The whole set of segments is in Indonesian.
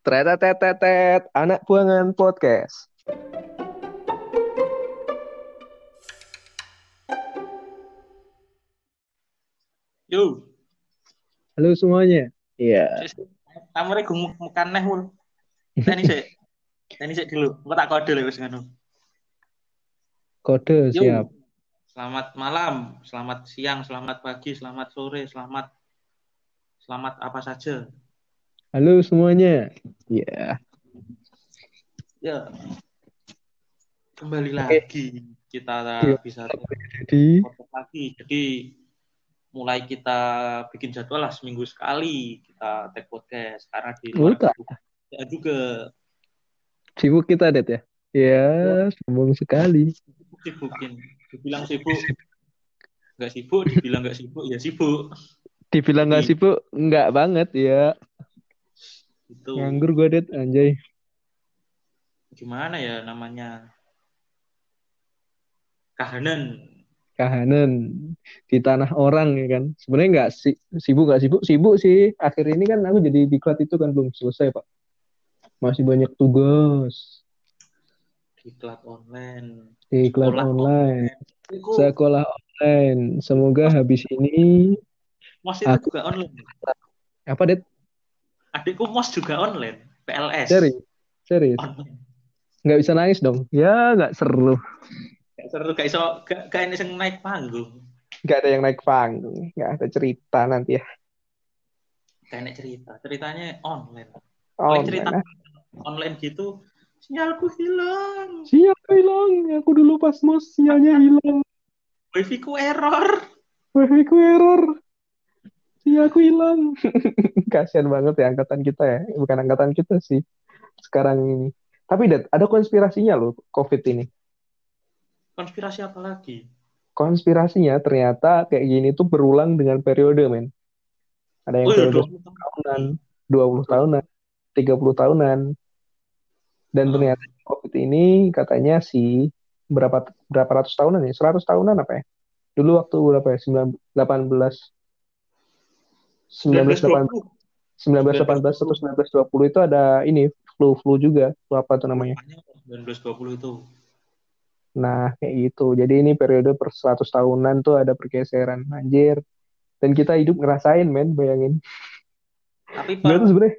Ternyata tetetet anak buangan podcast. Yo, Halo semuanya. Iya. kamare gumuk-mukan neh mul. Teni sik. Teni sik dulu. Engko tak kode lek wis ngono. Kode Yo. siap. Selamat malam, selamat siang, selamat pagi, selamat sore, selamat selamat apa saja. Halo semuanya. Iya. Ya. Kembali Oke. lagi kita Iya. bisa Jadi podcast lagi. Jadi mulai kita bikin jadwal lah seminggu sekali kita take podcast karena di luar ya juga sibuk kita Det ya. Iya, sombong sekali. sibukin. Dibilang sibuk nggak sibuk, dibilang nggak sibuk ya sibuk. Dibilang nggak Iya. sibuk, nggak banget ya. Itu Nganggur gue Det, anjay. gimana ya namanya kahanan Kahanan di tanah orang ya kan. Sebenarnya nggak si- sibuk nggak sibuk, sibuk sih. Akhir ini kan aku jadi diklat itu kan belum selesai Pak. Masih banyak tugas. diklat online. Iklan Sekolah online. Iku, Sekolah online. Semoga habis ini mos itu aku- juga online. apa Det? Adikku mos juga online. PLS. Serius? Serius? Online. Nggak bisa nangis dong? Ya nggak seru. Gak seru, gak iso, gak, gak ini yang naik panggung. Nggak ada yang naik panggung. Nggak ada cerita nanti ya. Enak cerita. Ceritanya online. Oh, Paling cerita nah. online gitu, sinyalku hilang. Siap hilang. Aku dulu pas mos sinyalnya hilang. Wifi ku error. Wifi ku error. Sinyalku hilang. Kasian banget ya angkatan kita ya. Bukan angkatan kita sih. Sekarang ini. Tapi Det, ada konspirasinya loh COVID ini. Konspirasi apa lagi? Konspirasinya ternyata kayak gini tuh berulang dengan periode men. Ada yang Oh iya, periode 20 tahun. tahunan, 20 tahunan, 30 tahunan. Dan Hmm. ternyata COVID ini katanya sih berapa berapa ratus tahunan ya? 100 tahunan apa ya? Dulu waktu berapa ya? 19 18 1918 1918 atau 1920 itu ada ini flu-flu juga. Flu apa tuh namanya? 1920 itu. Nah, kayak gitu. Jadi ini periode per 100 tahunan tuh ada pergeseran anjir. Dan kita hidup ngerasain men, bayangin. Tapi Gue tuh sebenarnya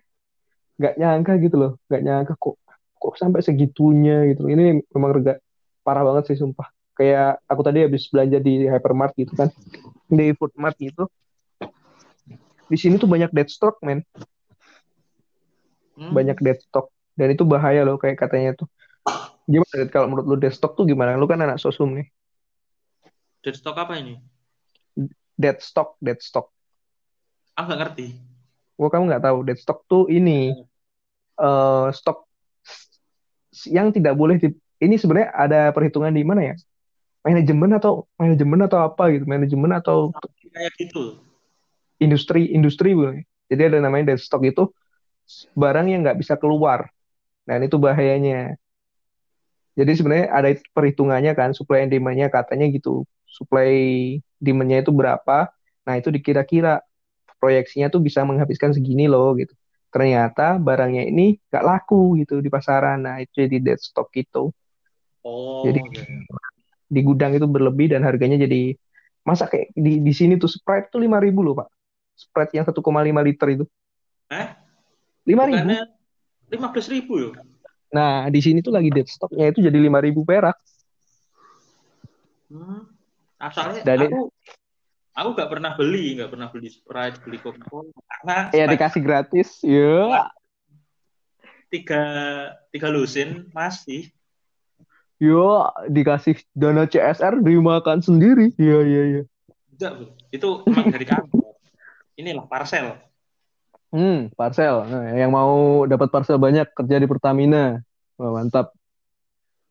nggak nyangka gitu loh, nggak nyangka kok kok sampai segitunya gitu. Ini memang rega parah banget sih sumpah. Kayak aku tadi habis belanja di hypermart gitu kan, di foodmart gitu. Di sini tuh banyak dead stock men, hmm, banyak dead stock. Dan itu bahaya loh kayak katanya tuh. Gimana kalau menurut lu dead stock tuh gimana? Lu kan anak sosum nih. dead stock apa ini? Dead stock, dead stock. Aku nggak ngerti. Wah kamu nggak tahu dead stock tuh ini eh stok yang tidak boleh di ini sebenarnya ada perhitungan di mana ya? Manajemen atau manajemen atau apa gitu? Manajemen atau Kayak gitu. Industri industri boleh. Jadi ada namanya dead stock itu barang yang nggak bisa keluar. Nah itu bahayanya. Jadi sebenarnya ada perhitungannya kan supply and demand-nya katanya gitu. Supply demand-nya itu berapa? Nah itu dikira-kira proyeksinya tuh bisa menghabiskan segini loh gitu. Ternyata barangnya ini nggak laku gitu di pasaran. Nah itu jadi dead stock gitu. Oh, Jadi iya. di gudang itu berlebih dan harganya jadi masa kayak di di sini tuh Sprite tuh 5000 loh Pak. Sprite yang 1,5 liter itu. Eh? 5000. Bukannya 15 ribu ya? Nah, di sini tuh lagi dead stocknya itu jadi 5000 perak. Hmm. Asalnya Dan aku aku nggak pernah beli, nggak pernah beli Sprite, beli Coca-Cola karena ya Sprite dikasih gratis. Ya. tiga tiga lusin masih Yo, dikasih dana CSR dimakan sendiri. Iya, iya, iya. enggak itu emang dari kantor. Inilah parcel. Hmm, parcel. Nah, yang mau dapat parcel banyak kerja di Pertamina. Wah, mantap.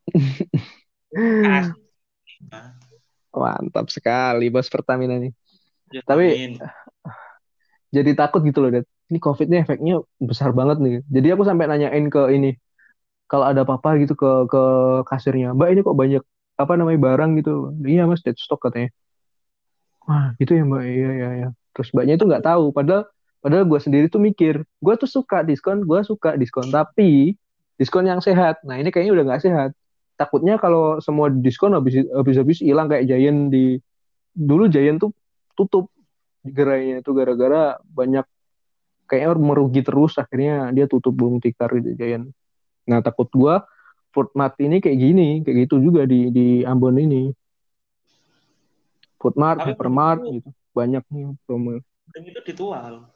Mantap sekali bos Pertamina nih. ya, Tapi- amin. Jadi takut gitu loh, Det. Ini COVID nih efeknya besar banget nih. Jadi aku sampai nanyain ke ini, kalau ada apa-apa gitu ke ke kasirnya, Mbak ini kok banyak apa namanya barang gitu. Iya mas, dead stock katanya. Wah gitu ya Mbak, iya iya iya. Terus Mbaknya itu nggak tahu, padahal padahal gue sendiri tuh mikir gue tuh suka diskon gue suka diskon. Tapi diskon yang sehat. Nah ini kayaknya udah nggak sehat. Takutnya kalau semua diskon habis habis hilang kayak Giant di dulu Giant tuh tutup gerainya itu gara-gara banyak kayaknya merugi terus. Akhirnya dia tutup burung tikar gitu Giant. Nah takut Food Mart ini kayak gini kayak gitu juga di di Ambon ini Food Mart, Hypermart gitu banyak nih promo dan itu ditual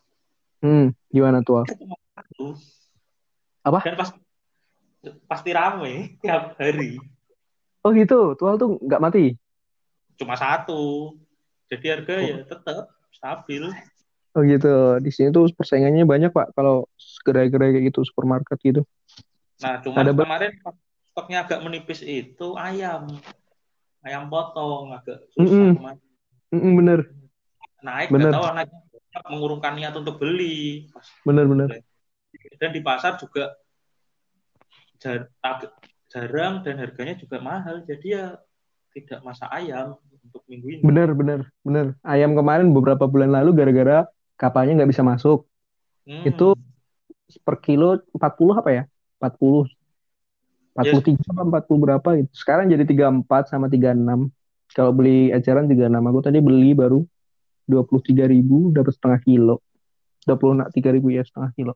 hmm gimana tual apa dan pas pasti rame tiap hari. Oh gitu, tual tuh nggak mati? Cuma satu. Jadi harga oh. ya tetap stabil. Oh gitu, di sini tuh persaingannya banyak pak kalau gerai-gerai kayak gitu supermarket gitu. Nah cuma Ada kemarin stoknya agak menipis itu ayam, ayam potong agak susah. Mm -mm. Mm -mm, bener. Naik, bener. tahu anak mengurungkan niat untuk beli. Bener bener. Dan di pasar juga jar, jarang dan harganya juga mahal jadi ya tidak masak ayam untuk minggu ini bener bener bener ayam kemarin beberapa bulan lalu gara-gara kapalnya nggak bisa masuk hmm. itu per kilo 40 apa ya 40 43 yes. apa 40 berapa itu sekarang jadi 34 sama 36 kalau beli eceran 36 aku tadi beli baru 23 ribu dapat setengah kilo 23 ribu ya setengah kilo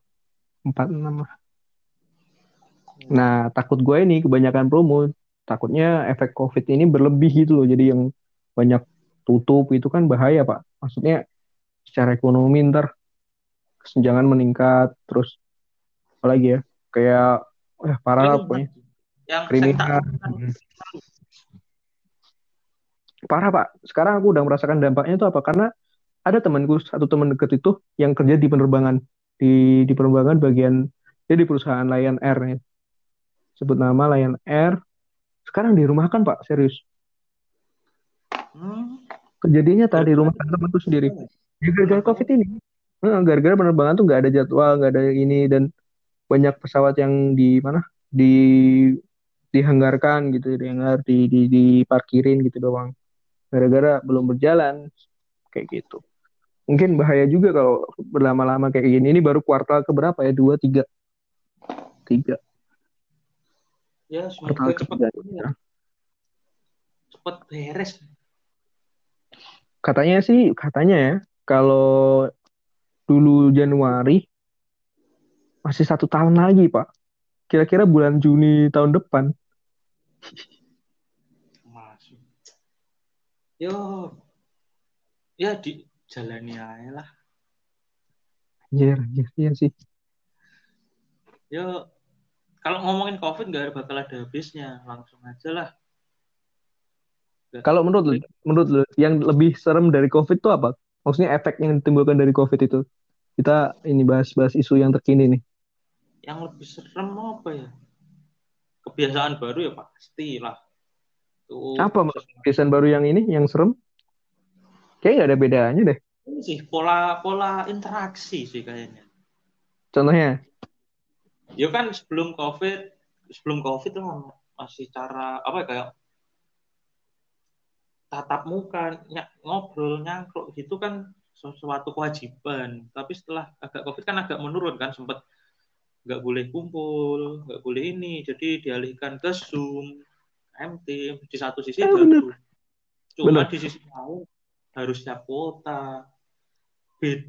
46 lah Nah, takut gue ini kebanyakan promo, takutnya efek COVID ini berlebih gitu loh. Jadi yang banyak tutup itu kan bahaya, Pak. Maksudnya secara ekonomi ntar kesenjangan meningkat, terus apa lagi ya? Kayak eh parah lah pokoknya. Yang kriminal. Hmm. Parah, Pak. Sekarang aku udah merasakan dampaknya itu apa? Karena ada temanku, satu teman deket itu yang kerja di penerbangan di di penerbangan bagian dia di perusahaan Lion Air ya sebut nama Lion Air sekarang di rumah kan Pak serius hmm. kejadiannya tadi rumah temanku sendiri ya, gara-gara covid ini gara-gara penerbangan tuh nggak ada jadwal nggak ada ini dan banyak pesawat yang di mana di dihanggarkan gitu dihanggar di di diparkirin gitu doang gara-gara belum berjalan kayak gitu mungkin bahaya juga kalau berlama-lama kayak gini ini baru kuartal keberapa ya dua tiga tiga Ya, semoga cepat ya. cepat beres. Katanya sih, katanya ya, kalau dulu Januari masih satu tahun lagi, Pak. Kira-kira bulan Juni tahun depan. Masuk. Yo, ya di jalani aja lah. Iya, iya, iya sih. Yo, kalau ngomongin covid nggak bakal ada habisnya langsung aja lah. Kalau menurut lu, menurut lu yang lebih serem dari covid itu apa? Maksudnya efek yang ditimbulkan dari covid itu? Kita ini bahas-bahas isu yang terkini nih. Yang lebih serem apa ya kebiasaan baru ya pasti lah Tuh, apa kebiasaan baru yang ini yang serem? Kayak nggak ada bedanya deh. Ini sih pola pola interaksi sih kayaknya. Contohnya? Ya kan sebelum covid sebelum covid tuh masih cara apa ya kayak tatap muka ny ngobrol nyangkruk gitu kan sesuatu kewajiban. Tapi setelah agak covid kan agak menurun kan sempat nggak boleh kumpul nggak boleh ini. Jadi dialihkan ke zoom MT di satu sisi ya, baru cuma bener. di sisi lain harus siap kuota.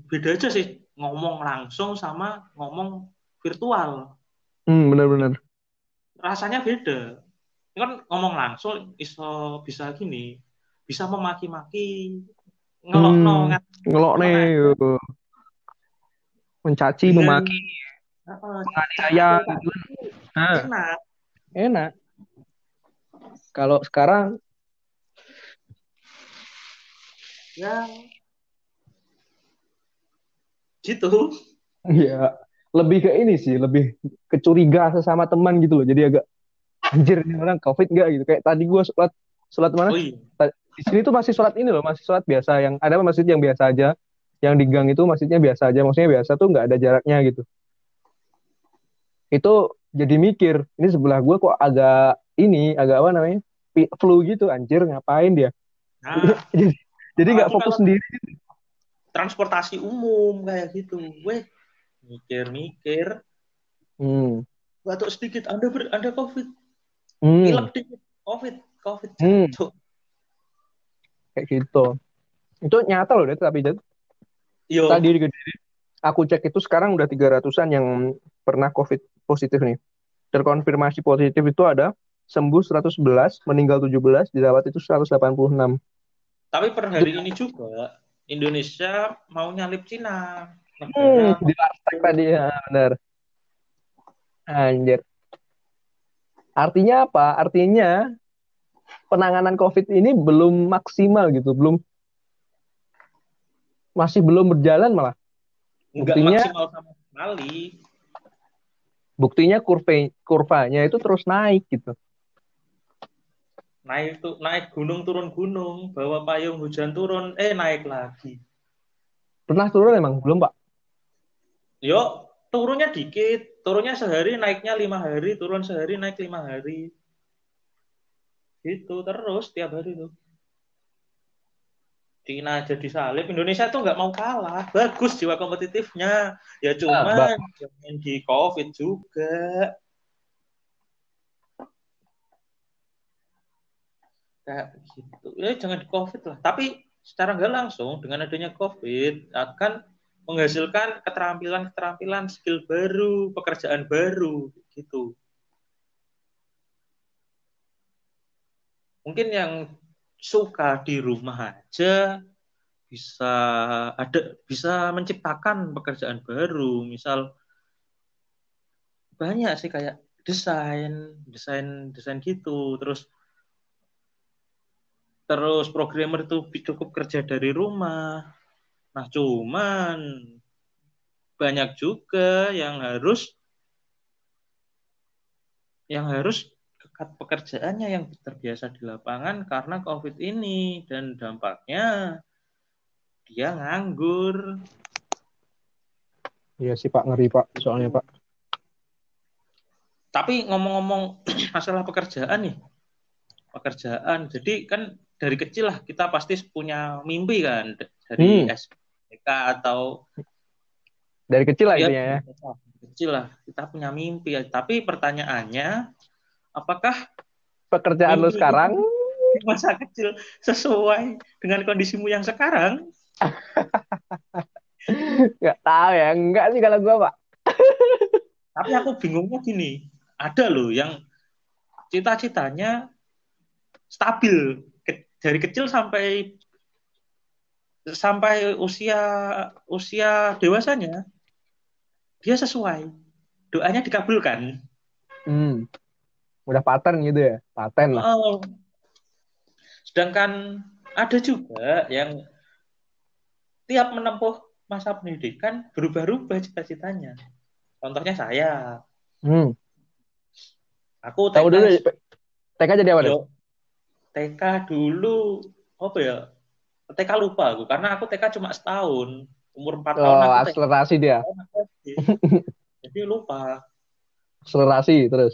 Beda aja sih ngomong langsung sama ngomong virtual. Hmm, benar-benar. Rasanya beda. Ini kan ngomong langsung iso bisa gini, bisa memaki-maki, ngelok hmm, ngelok nih, mencaci, Dan, memaki, menganiaya, gitu. Nah, enak. Enak. Kalau sekarang ya gitu. Iya lebih ke ini sih, lebih kecuriga sesama teman gitu loh. Jadi agak anjir ini orang covid nggak gitu. Kayak tadi gue sholat sholat mana? Oh, iya. Di sini tuh masih sholat ini loh, masih sholat biasa. Yang ada masjid yang biasa aja. Yang di gang itu masjidnya biasa aja. Maksudnya biasa tuh nggak ada jaraknya gitu. Itu jadi mikir, ini sebelah gue kok agak ini, agak apa namanya? Flu gitu, anjir ngapain dia? Nah, jadi nggak fokus sendiri. Gitu. transportasi umum kayak gitu. Weh, mikir-mikir. Hmm. Batuk sedikit, Anda ber, Anda COVID. Hmm. Pilek dikit, COVID, COVID. Hmm. Kayak gitu. Itu nyata loh, Det, tapi Det. Yo, Tadi aku cek itu sekarang udah 300-an yang pernah COVID positif nih. Terkonfirmasi positif itu ada sembuh 111, meninggal 17, dirawat itu 186. tapi per hari ini juga Indonesia mau nyalip Cina. Hmm, Negara di Lartek tadi ya, benar. Anjir. Artinya apa? Artinya penanganan COVID ini belum maksimal gitu, belum masih belum berjalan malah. nggak buktinya- maksimal sama sekali. Buktinya kurva kurvanya itu terus naik gitu. Naik tuh naik gunung turun gunung, bawa payung hujan turun, eh naik lagi. Pernah turun emang belum, Pak? Yo, turunnya dikit, turunnya sehari, naiknya lima hari, turun sehari, naik lima hari. Gitu terus tiap hari tuh. Cina aja disalip, Indonesia tuh nggak mau kalah. Bagus jiwa kompetitifnya. Ya cuman bak- jangan di COVID juga. Kayak gitu. Ya jangan di COVID lah. Tapi secara nggak langsung dengan adanya COVID akan menghasilkan keterampilan-keterampilan skill baru, pekerjaan baru gitu. Mungkin yang suka di rumah aja bisa ada bisa menciptakan pekerjaan baru, misal banyak sih kayak desain, desain, desain gitu, terus terus programmer itu cukup kerja dari rumah. Nah, cuman banyak juga yang harus yang harus kekat pekerjaannya yang terbiasa di lapangan karena COVID ini dan dampaknya dia nganggur. Iya sih Pak, ngeri Pak, soalnya Pak. Tapi ngomong-ngomong masalah pekerjaan nih, pekerjaan. Jadi kan dari kecil lah kita pasti punya mimpi kan dari Hmm. SPK atau Dari kecil lah ya, intinya ya. kecil lah kita punya mimpi. Tapi pertanyaannya, apakah Pekerjaan lu Mimpi. sekarang di masa kecil sesuai dengan kondisimu yang sekarang? nggak tahu ya, enggak sih kalau gua Pak. Tapi aku bingungnya gini, ada loh yang cita-citanya stabil dari kecil sampai sampai usia usia dewasanya dia sesuai doanya dikabulkan. Hmm. Udah paten gitu ya, paten lah. Oh. Sedangkan ada juga yang tiap menempuh masa pendidikan berubah-ubah cita-citanya. Contohnya saya, Hmm. aku Tahu TK dulu TK jadi apa? Yo, TK dulu apa ya? TK lupa aku karena aku TK cuma setahun. Umur 4 tahun Oh, TK. akselerasi dia. Jadi lupa. Akselerasi terus.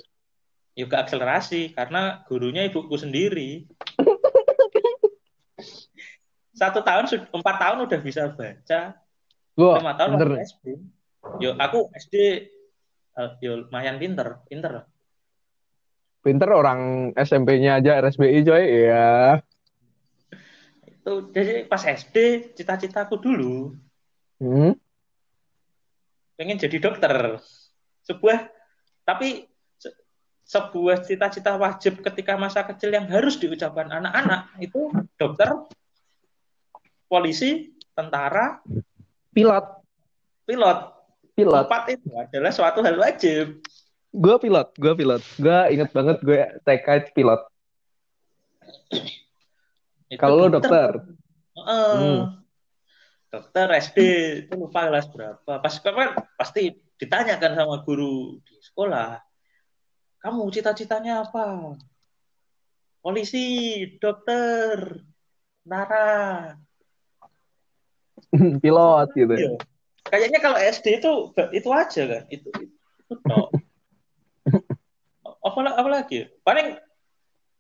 Juga akselerasi karena gurunya ibuku sendiri. Satu tahun, empat tahun udah bisa baca. Gua Lima tahun bener. waktu SD. Yo, aku SD eh, yo lumayan pinter, pinter. Pinter orang SMP-nya aja RSBI coy. Iya. Itu jadi pas SD cita-citaku dulu Hmm. pengen jadi dokter. Sebuah tapi sebuah cita-cita wajib ketika masa kecil yang harus diucapkan anak-anak itu dokter, polisi, tentara, Pilot, pilot. pilot. Empat itu adalah suatu hal wajib. Gue pilot, gue pilot. Gue inget banget gue TK pilot. Kalau lo dokter. Heeh. Hmm. Dokter SD itu lupa kelas berapa. Pas kan pasti ditanyakan sama guru di sekolah. Kamu cita-citanya apa? Polisi, dokter, tentara. pilot gitu. Iya. Kayaknya kalau SD itu itu aja kan, itu itu tok. apa apa lagi? Paling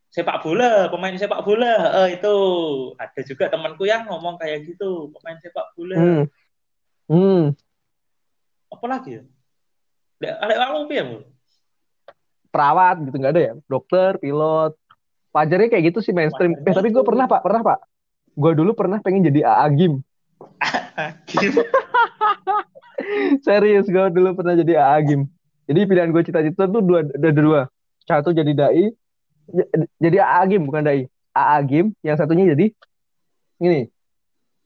sepak bola, pemain sepak bola. Eh, itu ada juga temanku yang ngomong kayak gitu, pemain sepak bola. Hmm. Hmm. Apa lagi ya? Ada kamu ya, Perawat gitu nggak ada ya? Dokter, pilot. Pajarnya kayak gitu sih mainstream. Eh, tapi gue pernah pak, pernah pak. Gue dulu pernah pengen jadi AA Gim. Serius, gue dulu pernah jadi AA Gim. Jadi pilihan gue cita-cita tuh dua, ada dua. Satu jadi dai, jadi AA Gim bukan dai. AA Gim, yang satunya jadi ini.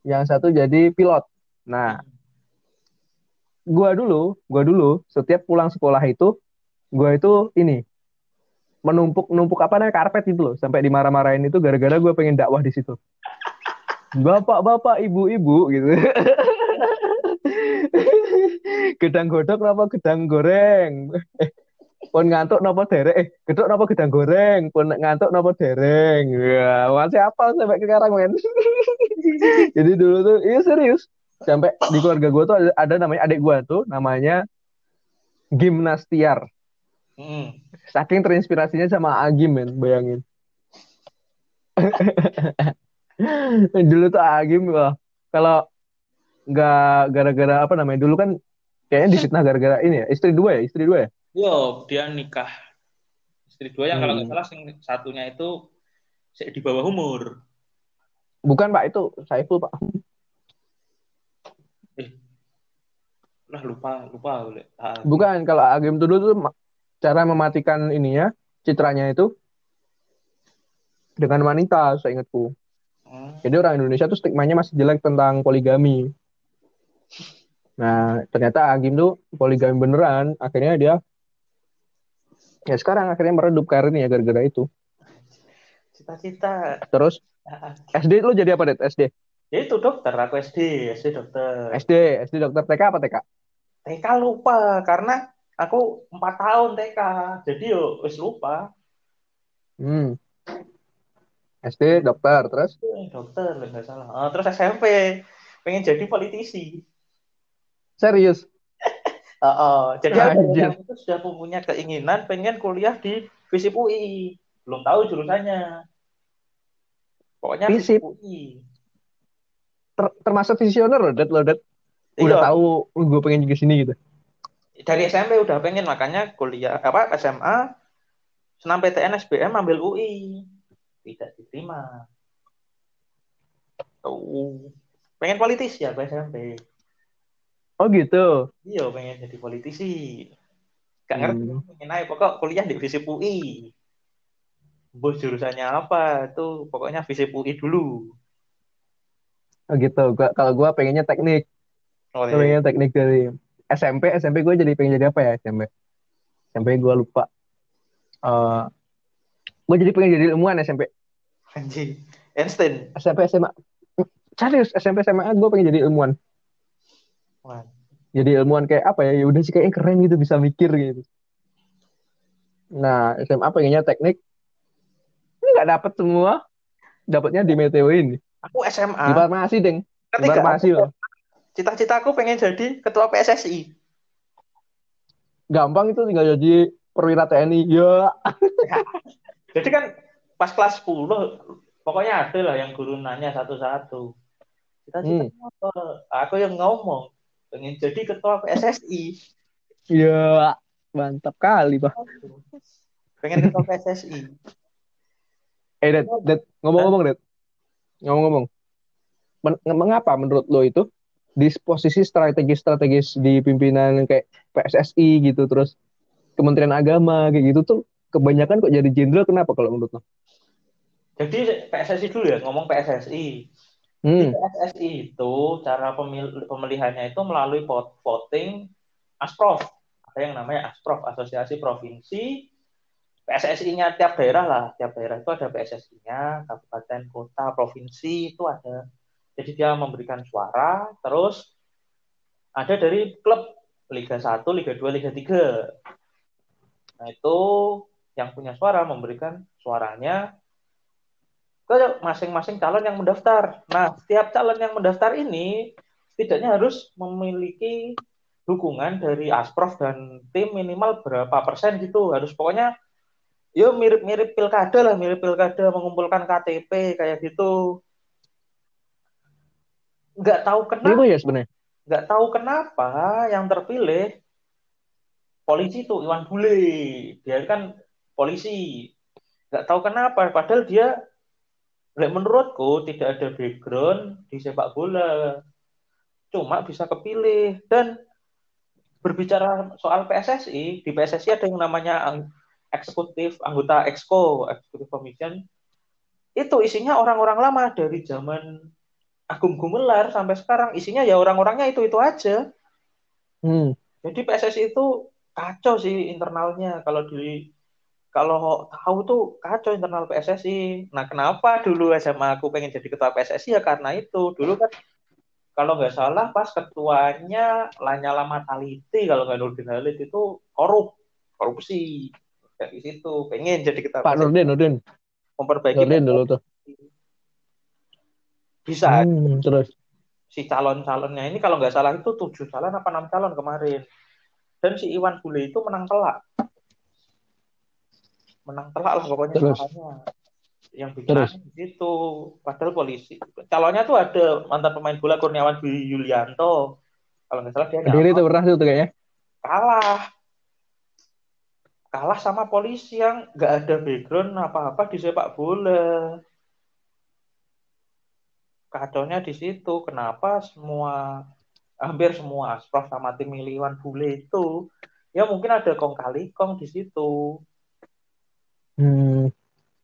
Yang satu jadi pilot. Nah, gua dulu, gua dulu setiap pulang sekolah itu, gua itu ini menumpuk numpuk apa namanya karpet itu loh sampai dimarah-marahin itu gara-gara gue pengen dakwah di situ. Bapak-bapak ibu-ibu gitu. Gedang godok apa gedang goreng? Eh, pun ngantuk nopo derek eh gedok nopo gedang goreng? Pun ngantuk nopo dereng? Ya masih apa sampai sekarang men. Jadi dulu tuh iya serius. Sampai di keluarga gue tuh ada, ada namanya adik gue tuh namanya gimnastiar hmm. saking terinspirasinya sama Agim men bayangin dulu tuh Agim wah kalau nggak gara-gara apa namanya dulu kan kayaknya difitnah gara-gara ini ya istri dua ya istri dua ya Yo, dia nikah. Istri dua yang hmm. kalau nggak salah satunya itu di bawah umur. Bukan Pak, itu Saiful Pak. Eh, lah lupa, lupa. Ah, Bukan, kalau Agim dulu tuh cara mematikan ininya, citranya itu dengan wanita, saya ingatku. Hmm. Jadi orang Indonesia tuh stigmanya masih jelek tentang poligami. Nah, ternyata Agim tuh poligami beneran. Akhirnya dia ya sekarang akhirnya meredup karirnya ya gara-gara itu cita-cita terus SD lu jadi apa deh SD ya itu dokter aku SD SD dokter SD SD dokter TK apa TK TK lupa karena aku empat tahun TK jadi yo wis lupa hmm SD dokter terus dokter nggak salah oh, terus SMP pengen jadi politisi serius Uh, uh, jadi aku itu sudah punya keinginan pengen kuliah di FISIP UI. Belum tahu jurusannya. Pokoknya FISIP UI. Ter termasuk visioner loh, Dad, loh, Dad. Udah iya. tahu oh, gue pengen juga sini gitu. Dari SMP udah pengen makanya kuliah apa SMA senam PTN SBM ambil UI. Tidak diterima. Tuh. Pengen politis ya SMP. Oh gitu. Iya pengen jadi politisi. Gak ngerti hmm. pengen naik pokok kuliah di FISIP UI. Bos jurusannya apa itu pokoknya FISIP UI dulu. Oh gitu. Gua, kalau gua pengennya teknik. Oh, iya. Pengennya teknik dari SMP. SMP gue jadi pengen jadi apa ya SMP? SMP gue lupa. Uh, eh, gue jadi pengen jadi ilmuwan SMP. Anjing. Einstein. SMP SMA. Serius SMP SMA gue pengen jadi ilmuwan jadi ilmuwan kayak apa ya ya udah sih kayaknya keren gitu bisa mikir gitu nah SMA pengennya teknik ini nggak dapet semua dapatnya di Meteo ini aku SMA di farmasi deng di farmasi loh cita-cita aku pengen jadi ketua PSSI gampang itu tinggal jadi perwira TNI ya. Jadi kan pas kelas 10 pokoknya ada lah yang guru nanya satu-satu. Cita-cita hmm. apa? Aku yang ngomong pengen jadi ketua PSSI iya. Mantap kali pak. Pengen ketua PSSI eh Dad, Dad ngomong-ngomong Dad. Ngomong-ngomong. Men mengapa menurut lo itu di posisi strategis-strategis di pimpinan kayak PSSI gitu terus Kementerian Agama kayak gitu tuh kebanyakan kok jadi jenderal kenapa kalau menurut lo? Jadi PSSI dulu ya ngomong PSSI. Hmm. Di PSSI itu cara pemil pemilihannya itu melalui voting Asprof. Ada yang namanya Asprof, Asosiasi Provinsi. PSSI-nya tiap daerah lah, tiap daerah itu ada PSSI-nya, kabupaten, kota, provinsi itu ada. Jadi dia memberikan suara, terus ada dari klub Liga 1, Liga 2, Liga 3. Nah, itu yang punya suara memberikan suaranya ke masing-masing calon yang mendaftar. Nah, setiap calon yang mendaftar ini setidaknya harus memiliki dukungan dari Asprof dan tim minimal berapa persen gitu. Harus pokoknya ya mirip-mirip pilkada lah, mirip pilkada mengumpulkan KTP kayak gitu. Nggak tahu kenapa. Ya sebenarnya. Nggak tahu kenapa yang terpilih polisi itu Iwan Bule. Dia kan polisi. Nggak tahu kenapa, padahal dia menurutku tidak ada background di sepak bola. Cuma bisa kepilih dan berbicara soal PSSI, di PSSI ada yang namanya eksekutif, anggota exco, eksekutif commission. Itu isinya orang-orang lama dari zaman Agung Gumelar sampai sekarang isinya ya orang-orangnya itu-itu aja. Hmm. Jadi PSSI itu kacau sih internalnya kalau di kalau tahu tuh kacau internal PSSI. Nah, kenapa dulu SMA aku pengen jadi ketua PSSI ya karena itu. Dulu kan kalau nggak salah pas ketuanya Lanyala Mataliti kalau nggak Nurdin Halid itu korup, korupsi. Dari situ pengen jadi ketua Pak Nurdin, Nurdin. Memperbaiki Nurdin dulu tuh. Bisa. Hmm, terus si calon-calonnya ini kalau nggak salah itu tujuh calon apa enam calon kemarin. Dan si Iwan Bule itu menang telak. Menang telak lah pokoknya terus. Yang bikin di situ. Padahal polisi. Calonnya tuh ada mantan pemain bola Kurniawan Dwi Yulianto. Kalau nggak salah dia Sendiri itu pernah tuh kayaknya. Kalah. Kalah sama polisi yang nggak ada background apa-apa di sepak bola kacaunya di situ. Kenapa semua hampir semua Asprof sama tim Miliwan Bule itu ya mungkin ada kong kali kong di situ. Hmm.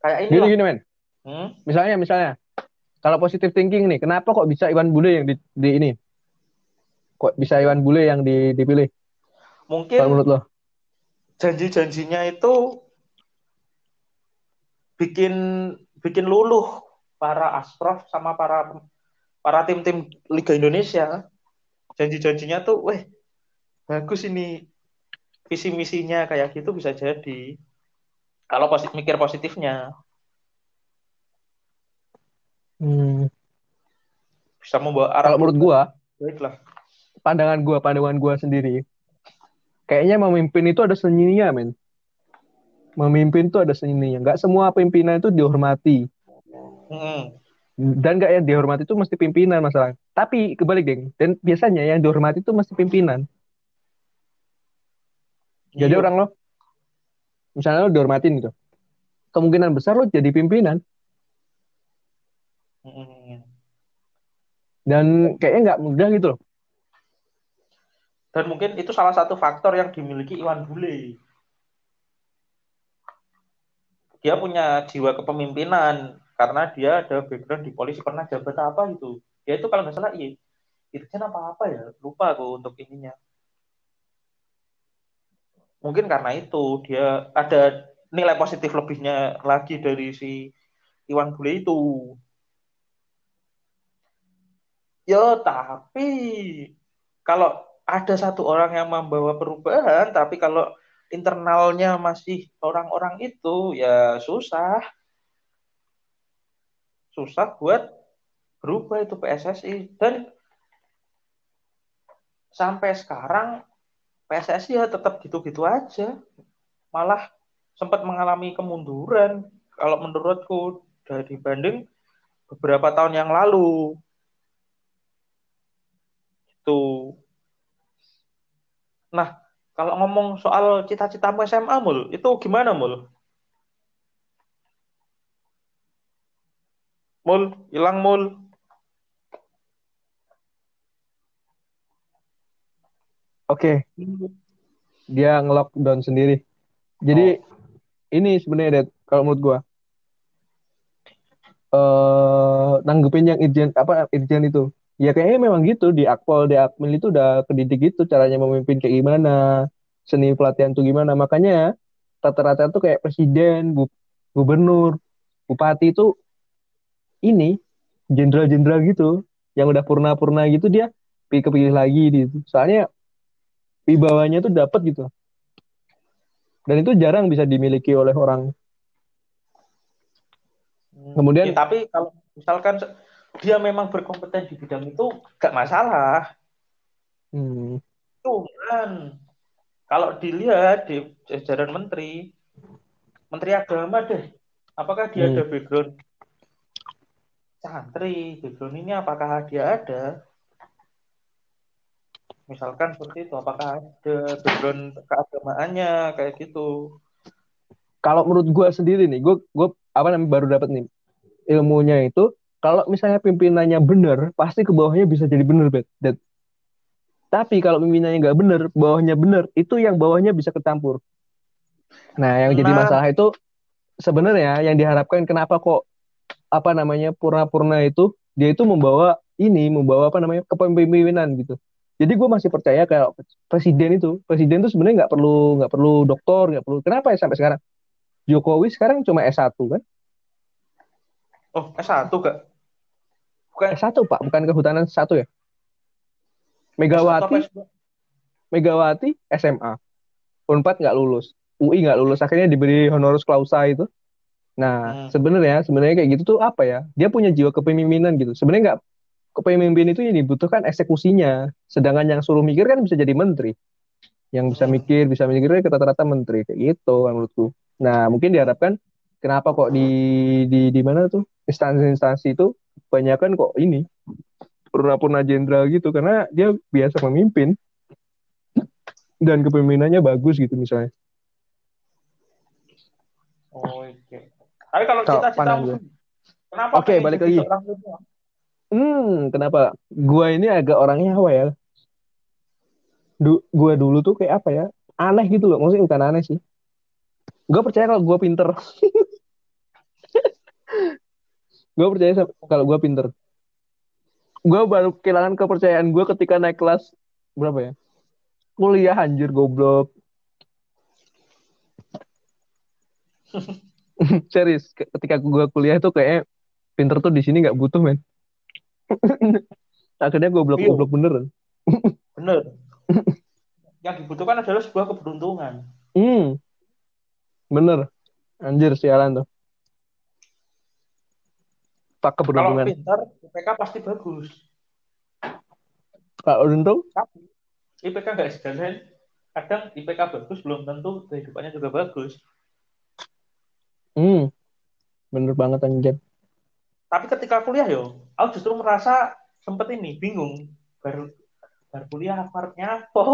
Kayak ini gini, gini men. Hmm? Misalnya misalnya kalau positif thinking nih, kenapa kok bisa Iwan Bule yang di, di ini? Kok bisa Iwan Bule yang di, dipilih? Mungkin kalau menurut lo? Janji-janjinya itu bikin bikin luluh para asprof sama para para tim-tim Liga Indonesia. Janji-janjinya tuh weh bagus ini visi misinya kayak gitu bisa jadi. Kalau posit mikir positifnya. Hmm. bisa membawa arah kalau menurut gua baiklah pandangan gua pandangan gua sendiri kayaknya memimpin itu ada seninya men. Memimpin itu ada seninya. Nggak semua pimpinan itu dihormati Hmm. Dan gak yang dihormati itu mesti pimpinan masalah. Tapi kebalik deh. Dan biasanya yang dihormati itu mesti pimpinan. Jadi iya. orang lo, misalnya lo dihormatin gitu, kemungkinan besar lo jadi pimpinan. Hmm. Dan kayaknya nggak mudah gitu loh. Dan mungkin itu salah satu faktor yang dimiliki Iwan Bule. Dia punya jiwa kepemimpinan karena dia ada background di polisi pernah jabat apa gitu. Ya itu kalau nggak salah iya. Kan apa apa ya lupa aku untuk ininya. Mungkin karena itu dia ada nilai positif lebihnya lagi dari si Iwan Bule itu. Ya tapi kalau ada satu orang yang membawa perubahan tapi kalau internalnya masih orang-orang itu ya susah susah buat berubah itu PSSI dan sampai sekarang PSSI ya tetap gitu-gitu aja. Malah sempat mengalami kemunduran. Kalau menurutku dari dibanding beberapa tahun yang lalu. Itu. Nah kalau ngomong soal cita-citamu SMA mul itu gimana mul Mul, hilang mul. Oke. Okay. Dia nge-lockdown sendiri. Jadi oh. ini sebenarnya kalau menurut gua eh uh, nanggepin yang irjen apa irjen itu. Ya kayaknya memang gitu di Akpol, di Akmil itu udah kedidik gitu caranya memimpin kayak gimana, seni pelatihan tuh gimana. Makanya rata-rata tuh kayak presiden, gubernur, bupati itu ini jenderal-jenderal gitu yang udah purna-purna gitu dia kepilih lagi gitu. Soalnya wibawanya tuh dapat gitu. Dan itu jarang bisa dimiliki oleh orang. Hmm, Kemudian ya, tapi kalau misalkan dia memang berkompeten di bidang itu gak masalah. Hmm. Cuman kalau dilihat di jajaran menteri Menteri Agama deh. Apakah dia Hmm. ada background santri? Background ini apakah dia ada? Misalkan seperti itu, apakah ada background keagamaannya kayak gitu? Kalau menurut gue sendiri nih, gue gue apa namanya baru dapat nih ilmunya itu kalau misalnya pimpinannya benar, pasti ke bawahnya bisa jadi benar, bet. Bet. Tapi kalau pimpinannya nggak benar, bawahnya benar, itu yang bawahnya bisa ketampur. Nah, yang jadi Nah. masalah itu sebenarnya yang diharapkan kenapa kok apa namanya purna-purna itu dia itu membawa ini, membawa apa namanya kepemimpinan gitu. Jadi gue masih percaya kayak presiden itu, presiden itu sebenarnya nggak perlu nggak perlu doktor, nggak perlu. Kenapa ya sampai sekarang? Jokowi sekarang cuma S1 kan? Oh, S1 gak? Bukan S1 Pak, bukan kehutanan S1 ya? S1 apa Megawati, S2? Megawati SMA. Unpad nggak lulus, UI nggak lulus, akhirnya diberi honoris clausa itu. Nah, Hmm. sebenarnya sebenarnya kayak gitu tuh apa ya? Dia punya jiwa kepemimpinan gitu. Sebenarnya nggak kepemimpinan itu yang dibutuhkan eksekusinya. Sedangkan yang suruh mikir kan bisa jadi menteri. Yang bisa Hmm. mikir, bisa mikirnya rata-rata menteri kayak gitu kan menurutku. Nah, mungkin diharapkan kenapa kok di di di mana tuh instansi-instansi itu kebanyakan kok ini purna-purna jenderal gitu karena dia biasa memimpin dan kepemimpinannya bagus gitu misalnya. Oh, oke. Tapi kalau gue. kenapa Oke, pengen balik lagi. Hmm, kenapa? Gua ini agak orangnya apa ya? Du gua dulu tuh kayak apa ya? Aneh gitu loh. Maksudnya bukan aneh sih. Gua percaya kalau gua pinter. Gua percaya kalau gua pinter. Gua baru kehilangan kepercayaan gua ketika naik kelas berapa ya? Kuliah anjir goblok. Serius, ke- ketika gua kuliah tuh kayak pinter tuh di sini nggak butuh men. Akhirnya goblok-goblok beneran. Bener. Yang dibutuhkan adalah sebuah keberuntungan. Hmm, bener. Anjir sialan tuh. Pak Kalau keberuntungan. pintar, IPK pasti bagus. Kalau untung, Tapi IPK nggak sejalan. Kadang IPK bagus belum tentu kehidupannya juga bagus. Hmm, bener banget anjir. Tapi ketika kuliah yo, aku justru merasa sempet ini bingung. Baru baru kuliah artinya apa?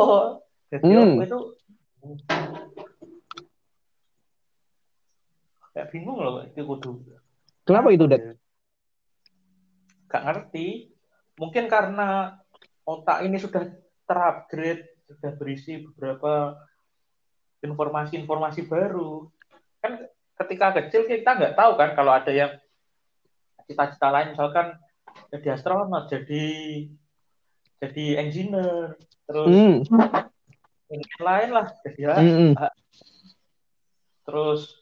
Jadi Hmm. aku itu kayak bingung loh itu kudu. Kenapa itu? Dad? Gak ngerti. Mungkin karena otak ini sudah terupgrade, sudah berisi beberapa informasi-informasi baru. Kan ketika kecil kita nggak tahu kan kalau ada yang cita-cita lain misalkan jadi astronot, jadi jadi engineer, terus Hmm, yang lain lah jadi hmm, hmm. terus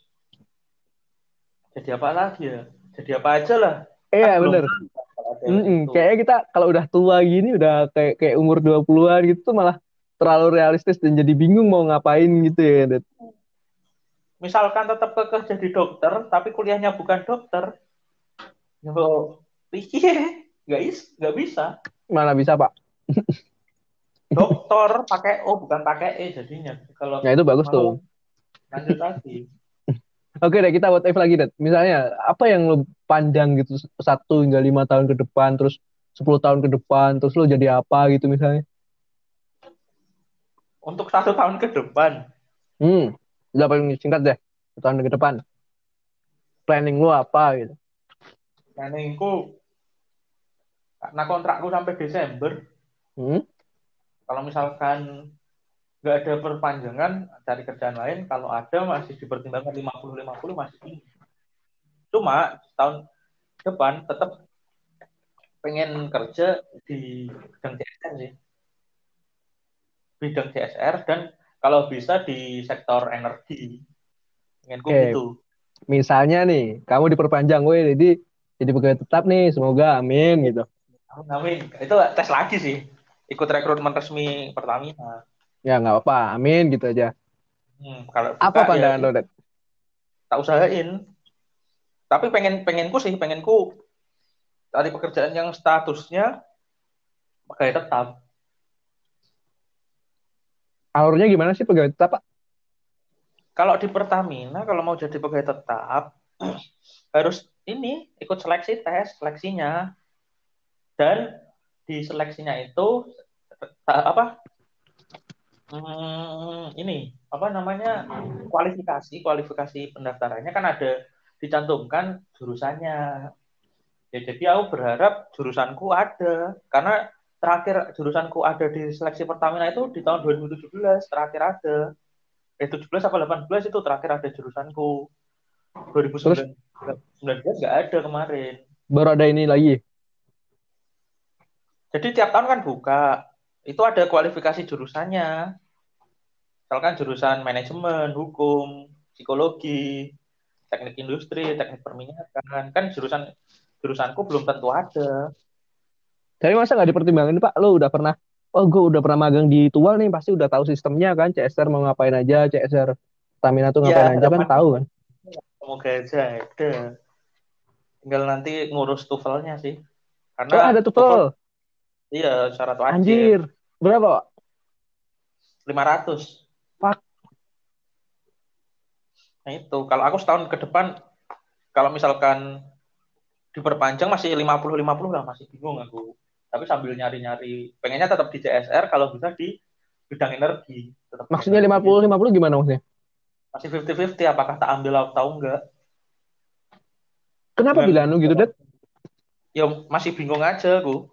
jadi apa lagi ya? Jadi apa aja lah. Iya belum bener. hmm. itu. Kayaknya kita kalau udah tua gini, udah kayak kayak umur 20-an gitu tuh malah terlalu realistis dan jadi bingung mau ngapain gitu ya, Dad. Misalkan tetap kekeh jadi dokter tapi kuliahnya bukan dokter yo pikir nggak is nggak bisa Mana bisa, Pak? dokter pakai o bukan pakai e jadinya kalau Ya itu bagus tuh. lanjut lagi Oke deh, kita what if lagi, Dad. Misalnya, apa yang lo panjang gitu, satu hingga lima tahun ke depan, terus 10 tahun ke depan, terus lo jadi apa gitu misalnya? untuk satu tahun ke depan Hmm, udah paling singkat deh, tahun ke depan. Planning lo apa gitu? planningku karena kontrakku sampai Desember Hmm, kalau misalkan nggak ada perpanjangan cari kerjaan lain kalau ada masih dipertimbangkan 50-50 masih tinggi cuma tahun depan tetap pengen kerja di bidang CSR sih bidang CSR dan kalau bisa di sektor energi pengenku Oke. gitu misalnya nih, kamu diperpanjang, weh, jadi jadi pegawai tetap nih, semoga amin gitu. amin itu tes lagi sih ikut rekrutmen resmi Pertamina Ya nggak apa-apa, amin gitu aja. hmm, kalau Apa buka, ya pandangan lo, Dad? tak usahain tapi pengen pengenku sih pengenku cari pekerjaan yang statusnya pegawai tetap Alurnya gimana sih pegawai tetap, Pak? kalau di Pertamina kalau mau jadi pegawai tetap harus ini ikut seleksi tes seleksinya dan di seleksinya itu apa hmm, ini apa namanya kualifikasi kualifikasi pendaftarannya kan ada dicantumkan jurusannya ya jadi aku berharap jurusanku ada karena terakhir jurusanku ada di seleksi Pertamina itu di tahun 2017 terakhir ada. Eh 17 apa 18 itu terakhir ada jurusanku. 2019 nggak ada kemarin. Baru ada ini lagi? Jadi tiap tahun kan buka. Itu ada kualifikasi jurusannya. Misalkan jurusan manajemen hukum psikologi teknik industri teknik perminyakan. Kan jurusan jurusanku belum tentu ada tapi masa nggak dipertimbangkan Pak? Lo udah pernah oh gue udah pernah magang di Tual nih pasti udah tahu sistemnya kan CSR mau ngapain aja CSR Stamina tuh ngapain ya, aja kan tahu kan? Semoga aja ada tinggal nanti ngurus tuvelnya sih. Karena oh, ada tufel iya syarat wajib. Anjir. Berapa Pak? 500 pak nah itu. Kalau aku setahun ke depan kalau misalkan diperpanjang masih 50 50 lah masih bingung aku tapi sambil nyari-nyari pengennya tetap di CSR kalau bisa di bidang energi. Tetap maksudnya 50 50 gimana maksudnya? Masih 50-50 apakah tak ambil atau enggak kenapa bilang lu gitu Det ya masih bingung aja gue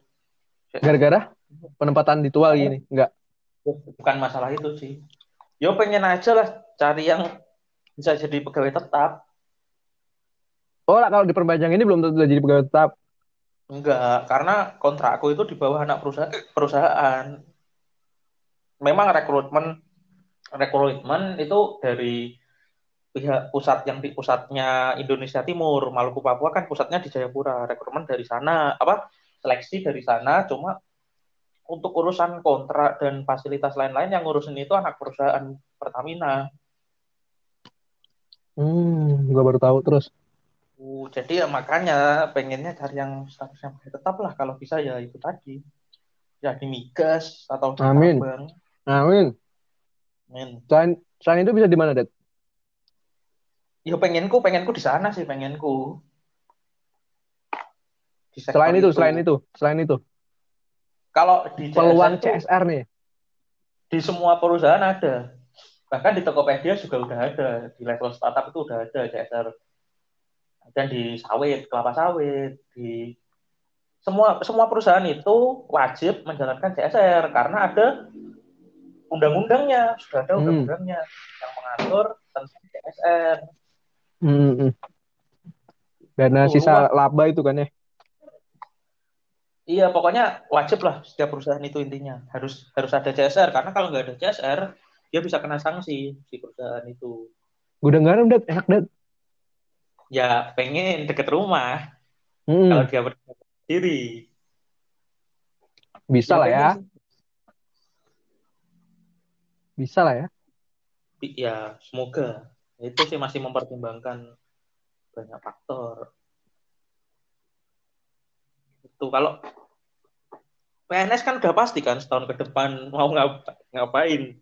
gara-gara penempatan di tual gini enggak bukan masalah itu sih. Yo pengen aja lah cari yang bisa jadi pegawai tetap. Oh lah kalau diperpanjang ini belum tentu jadi pegawai tetap Enggak, karena kontrakku itu di bawah anak perusahaan. perusahaan. Memang rekrutmen rekrutmen itu dari pihak pusat yang di pusatnya Indonesia Timur, Maluku Papua kan pusatnya di Jayapura. Rekrutmen dari sana, apa seleksi dari sana, cuma untuk urusan kontrak dan fasilitas lain-lain yang ngurusin itu anak perusahaan Pertamina. Hmm, gua baru tahu terus. Uh, jadi ya makanya pengennya cari yang statusnya tetap lah kalau bisa ya itu tadi. Ya di migas atau di Amin. Tambang. Amin. Amin. Selain, selain itu bisa di mana, Det? Ya pengenku, pengenku di sana sih, pengenku. Di selain itu, itu, selain itu, selain itu. Kalau di peluang CSR, CSR nih. Di semua perusahaan ada. Bahkan di Tokopedia juga udah ada. Di level startup itu udah ada CSR dan di sawit kelapa sawit di semua semua perusahaan itu wajib menjalankan CSR karena ada undang-undangnya sudah ada hmm. undang-undangnya yang mengatur tentang CSR. Hmm. hmm. Dana oh, sisa laba itu kan ya? Iya, pokoknya wajib lah setiap perusahaan itu intinya harus harus ada CSR karena kalau nggak ada CSR dia bisa kena sanksi si perusahaan itu. Gue dengar udah enak deh ya pengen deket rumah. Hmm. kalau dia berdiri bisa ya, lah ya. Bisa lah ya. Ya semoga. Itu sih masih mempertimbangkan banyak faktor. Itu kalau PNS kan udah pasti kan setahun ke depan mau ngap ngapain?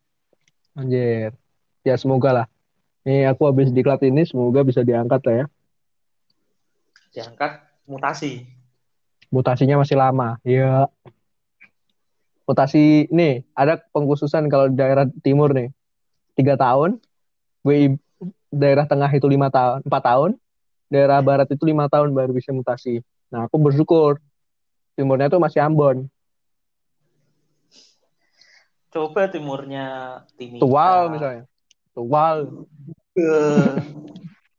Anjir. Ya semoga lah. Nih aku habis diklat ini semoga bisa diangkat lah ya. Diangkat mutasi. Mutasinya masih lama. Iya. Mutasi nih ada pengkhususan kalau di daerah timur nih tiga tahun, gue daerah tengah itu lima tahun, empat tahun, daerah barat itu lima tahun baru bisa mutasi. Nah aku bersyukur timurnya tuh masih Ambon. Coba timurnya Timika. Tual misalnya. Tual.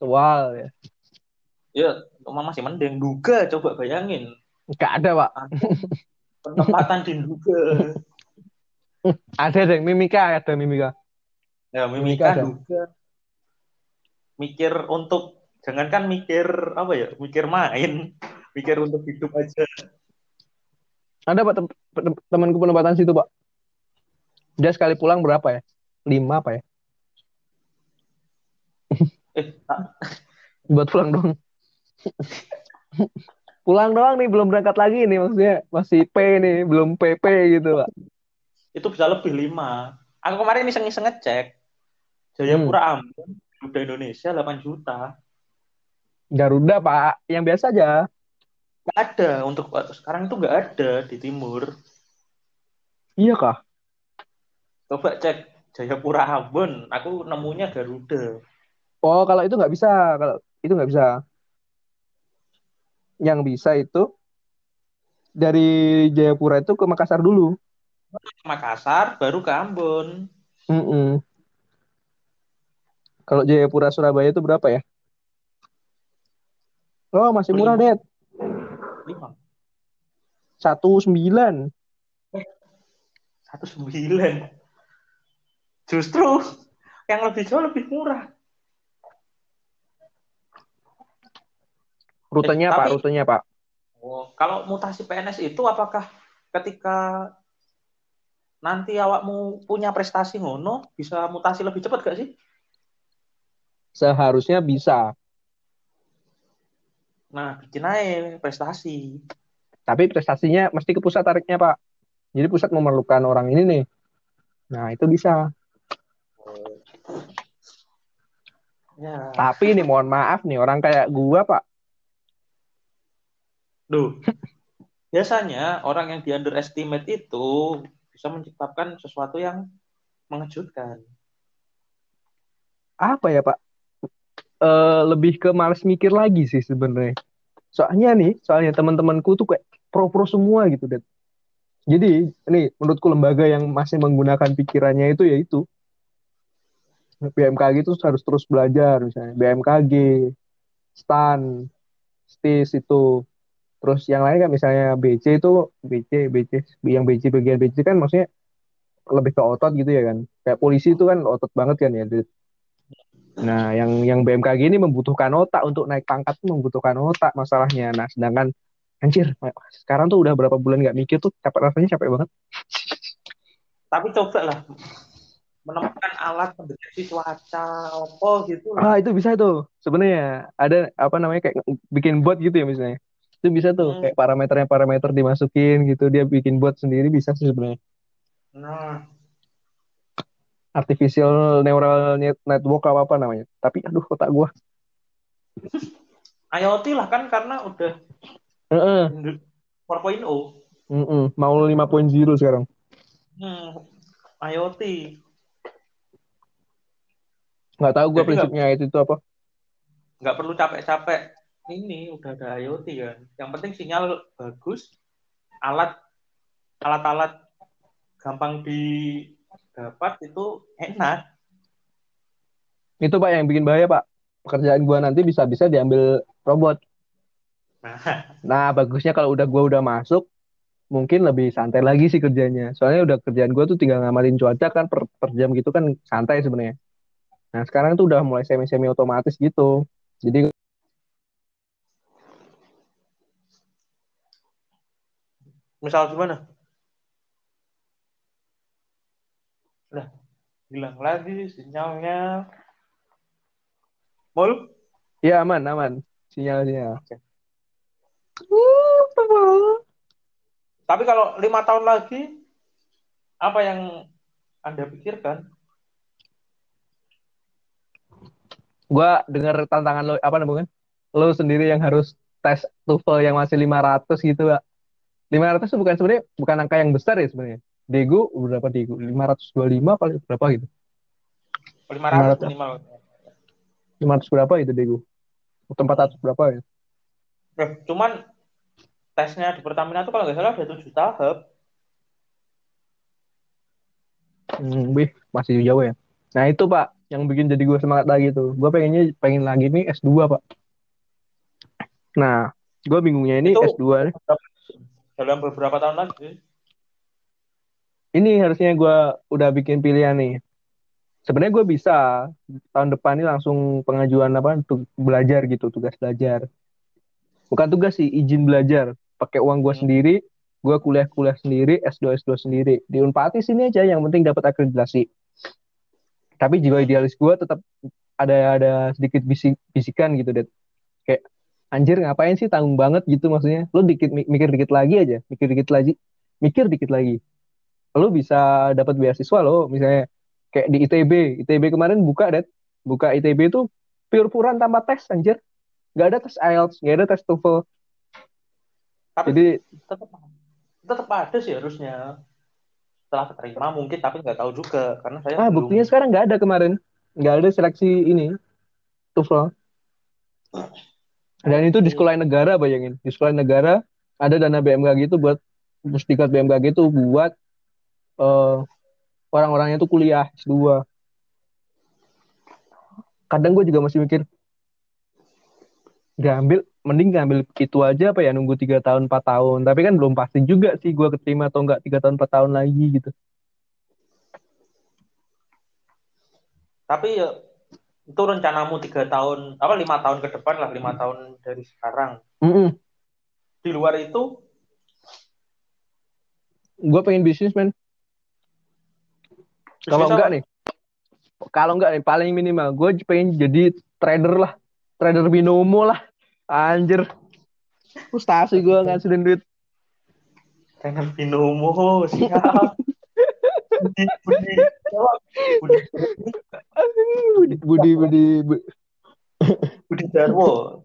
Tual ya. Ya, cuma masih mending duga coba bayangin. Enggak ada, Pak. Penempatan di duga. ada deh, mimika ada mimika. Ya, mimika, mimika duga. Mikir untuk jangankan mikir apa ya, mikir main, mikir untuk hidup aja. Ada Pak temanku penempatan situ, Pak. Dia sekali pulang berapa ya? Lima apa ya? eh, buat pulang dong pulang doang nih belum berangkat lagi nih maksudnya masih P nih belum PP gitu pak itu bisa lebih lima aku kemarin iseng-iseng ngecek Jayapura hmm. Ambon, Garuda Indonesia 8 juta. Garuda Pak, yang biasa aja. Gak ada untuk sekarang itu nggak ada di timur. Iya kah? Coba cek Jayapura Ambon, aku nemunya Garuda. Oh, kalau itu nggak bisa, kalau itu nggak bisa. Yang bisa itu dari Jayapura itu ke Makassar dulu. Makassar, baru ke Ambon. Mm -mm. Kalau Jayapura Surabaya itu berapa ya? Oh, masih murah, Ded. Satu sembilan. Eh, satu sembilan. Justru yang lebih jauh lebih murah. Rutenya eh? Tapi, Rutenya Pak? Oh, kalau mutasi PNS itu apakah ketika nanti awakmu punya prestasi ngono bisa mutasi lebih cepat gak sih? Seharusnya bisa. Nah, bikin aja prestasi. Tapi prestasinya mesti ke pusat tariknya, Pak. Jadi pusat memerlukan orang ini nih. Nah, itu bisa. Ya. Tapi nih mohon maaf nih orang kayak gua, Pak. Duh. Biasanya orang yang di underestimate itu bisa menciptakan sesuatu yang mengejutkan. Apa ya, Pak? uh, lebih ke males mikir lagi sih sebenarnya. Soalnya nih, soalnya teman-temanku tuh kayak pro-pro semua gitu, Dad. Jadi, ini menurutku lembaga yang masih menggunakan pikirannya itu ya itu. BMKG itu harus terus belajar misalnya. BMKG, STAN, STIS itu. Terus yang lain kan misalnya BC itu BC, BC, yang BC bagian BC kan maksudnya lebih ke otot gitu ya kan. Kayak polisi itu kan otot banget kan ya. Nah, yang yang BMKG ini membutuhkan otak untuk naik pangkat tuh membutuhkan otak masalahnya. Nah, sedangkan anjir, sekarang tuh udah berapa bulan nggak mikir tuh capek rasanya capek banget. Tapi coba lah menemukan alat mendeteksi cuaca apa gitu. Ah, itu bisa tuh. Sebenarnya ada apa namanya kayak bikin bot gitu ya misalnya. Itu bisa tuh hmm. kayak parameternya parameter dimasukin gitu, dia bikin bot sendiri bisa sih sebenarnya. Nah, artificial neural network apa apa namanya tapi aduh otak gua IoT lah kan karena udah uh -uh. 4.0 mm -mm. mau 5.0 sekarang hmm. IoT nggak tahu gua Jadi prinsipnya gak, itu itu apa nggak perlu capek-capek ini udah ada IoT kan yang penting sinyal bagus alat alat-alat gampang di dapat itu enak. Itu Pak yang bikin bahaya Pak. Pekerjaan gua nanti bisa-bisa diambil robot. Nah. nah, bagusnya kalau udah gua udah masuk, mungkin lebih santai lagi sih kerjanya. Soalnya udah kerjaan gua tuh tinggal ngamarin cuaca kan per, per jam gitu kan santai sebenarnya. Nah, sekarang tuh udah mulai semi-semi otomatis gitu. Jadi Misal gimana? Udah hilang lagi sinyalnya. Mul? Ya aman, aman. Sinyalnya. Oke. Tapi kalau lima tahun lagi, apa yang Anda pikirkan? Gua dengar tantangan lo, apa namanya? Lo sendiri yang harus tes TOEFL yang masih 500 gitu, Pak. 500 itu bukan sebenarnya bukan angka yang besar ya sebenarnya. Dego berapa Dego? 525 kali berapa gitu? 500 minimal. 500 berapa itu Dego? Atau 400 berapa ya? Cuman tesnya di Pertamina itu kalau nggak salah ada 7 tahap. Hmm, wih, masih jauh ya. Nah itu Pak, yang bikin jadi gue semangat lagi tuh. Gue pengennya pengen lagi nih S2 Pak. Nah, gue bingungnya ini itu S2 nih. Dalam beberapa tahun lagi ini harusnya gue udah bikin pilihan nih. Sebenarnya gue bisa tahun depan ini langsung pengajuan apa untuk belajar gitu, tugas belajar. Bukan tugas sih, izin belajar. Pakai uang gue hmm. sendiri, gue kuliah-kuliah sendiri, S2 S2 sendiri. Di Unpati sini aja yang penting dapat akreditasi. Tapi jiwa idealis gue tetap ada ada sedikit bisik, bisikan gitu, deh. Anjir ngapain sih tanggung banget gitu maksudnya. Lo dikit mikir dikit lagi aja, mikir dikit lagi, mikir dikit lagi. Lo bisa dapat beasiswa lo misalnya kayak di ITB ITB kemarin buka det buka ITB itu pure-puran tanpa tes anjir. Nggak ada tes IELTS nggak ada tes TOEFL. Tapi jadi tetap tetap ada sih harusnya. Setelah keterima mungkin tapi nggak tahu juga karena saya ah belum buktinya sekarang nggak ada kemarin. Nggak ada seleksi ini TOEFL dan itu di sekolah negara bayangin. Di sekolah negara ada dana BMKG itu buat pusdikat BMKG itu buat eh, orang-orangnya tuh kuliah S2 kadang gue juga masih mikir nggak ambil mending ngambil itu aja apa ya nunggu tiga tahun 4 tahun. Tapi kan belum pasti juga sih gue keterima atau enggak tiga tahun 4 tahun lagi gitu. Tapi ya itu rencanamu tiga tahun apa lima tahun ke depan lah lima tahun dari sekarang. Mm-mm. di luar itu? Gue pengen bisnis men. Kalau enggak nih kalau enggak nih paling minimal gue pengen jadi trader lah. Trader binomo lah. Anjir. Frustasi gue ngasilin duit. Dengan binomo siap. budi budi. Budi budi, bu- budi darwo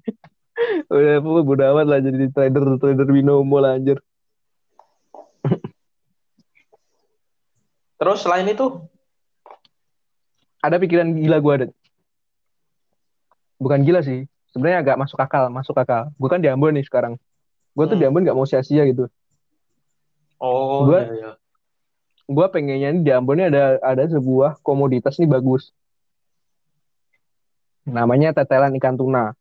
udah pokoknya bodo amat lah jadi trader trader binomo lah anjir. Terus selain itu? Ada pikiran gila gue ada bukan gila sih sebenarnya agak masuk akal masuk akal. Gue kan di Ambon nih sekarang. Gue tuh Hmm. di Ambon nggak mau sia-sia gitu. Oh Gua- iya, iya. Gue pengennya nih di Ambon ini ada ada sebuah komoditas nih bagus. Namanya tetelan ikan tuna.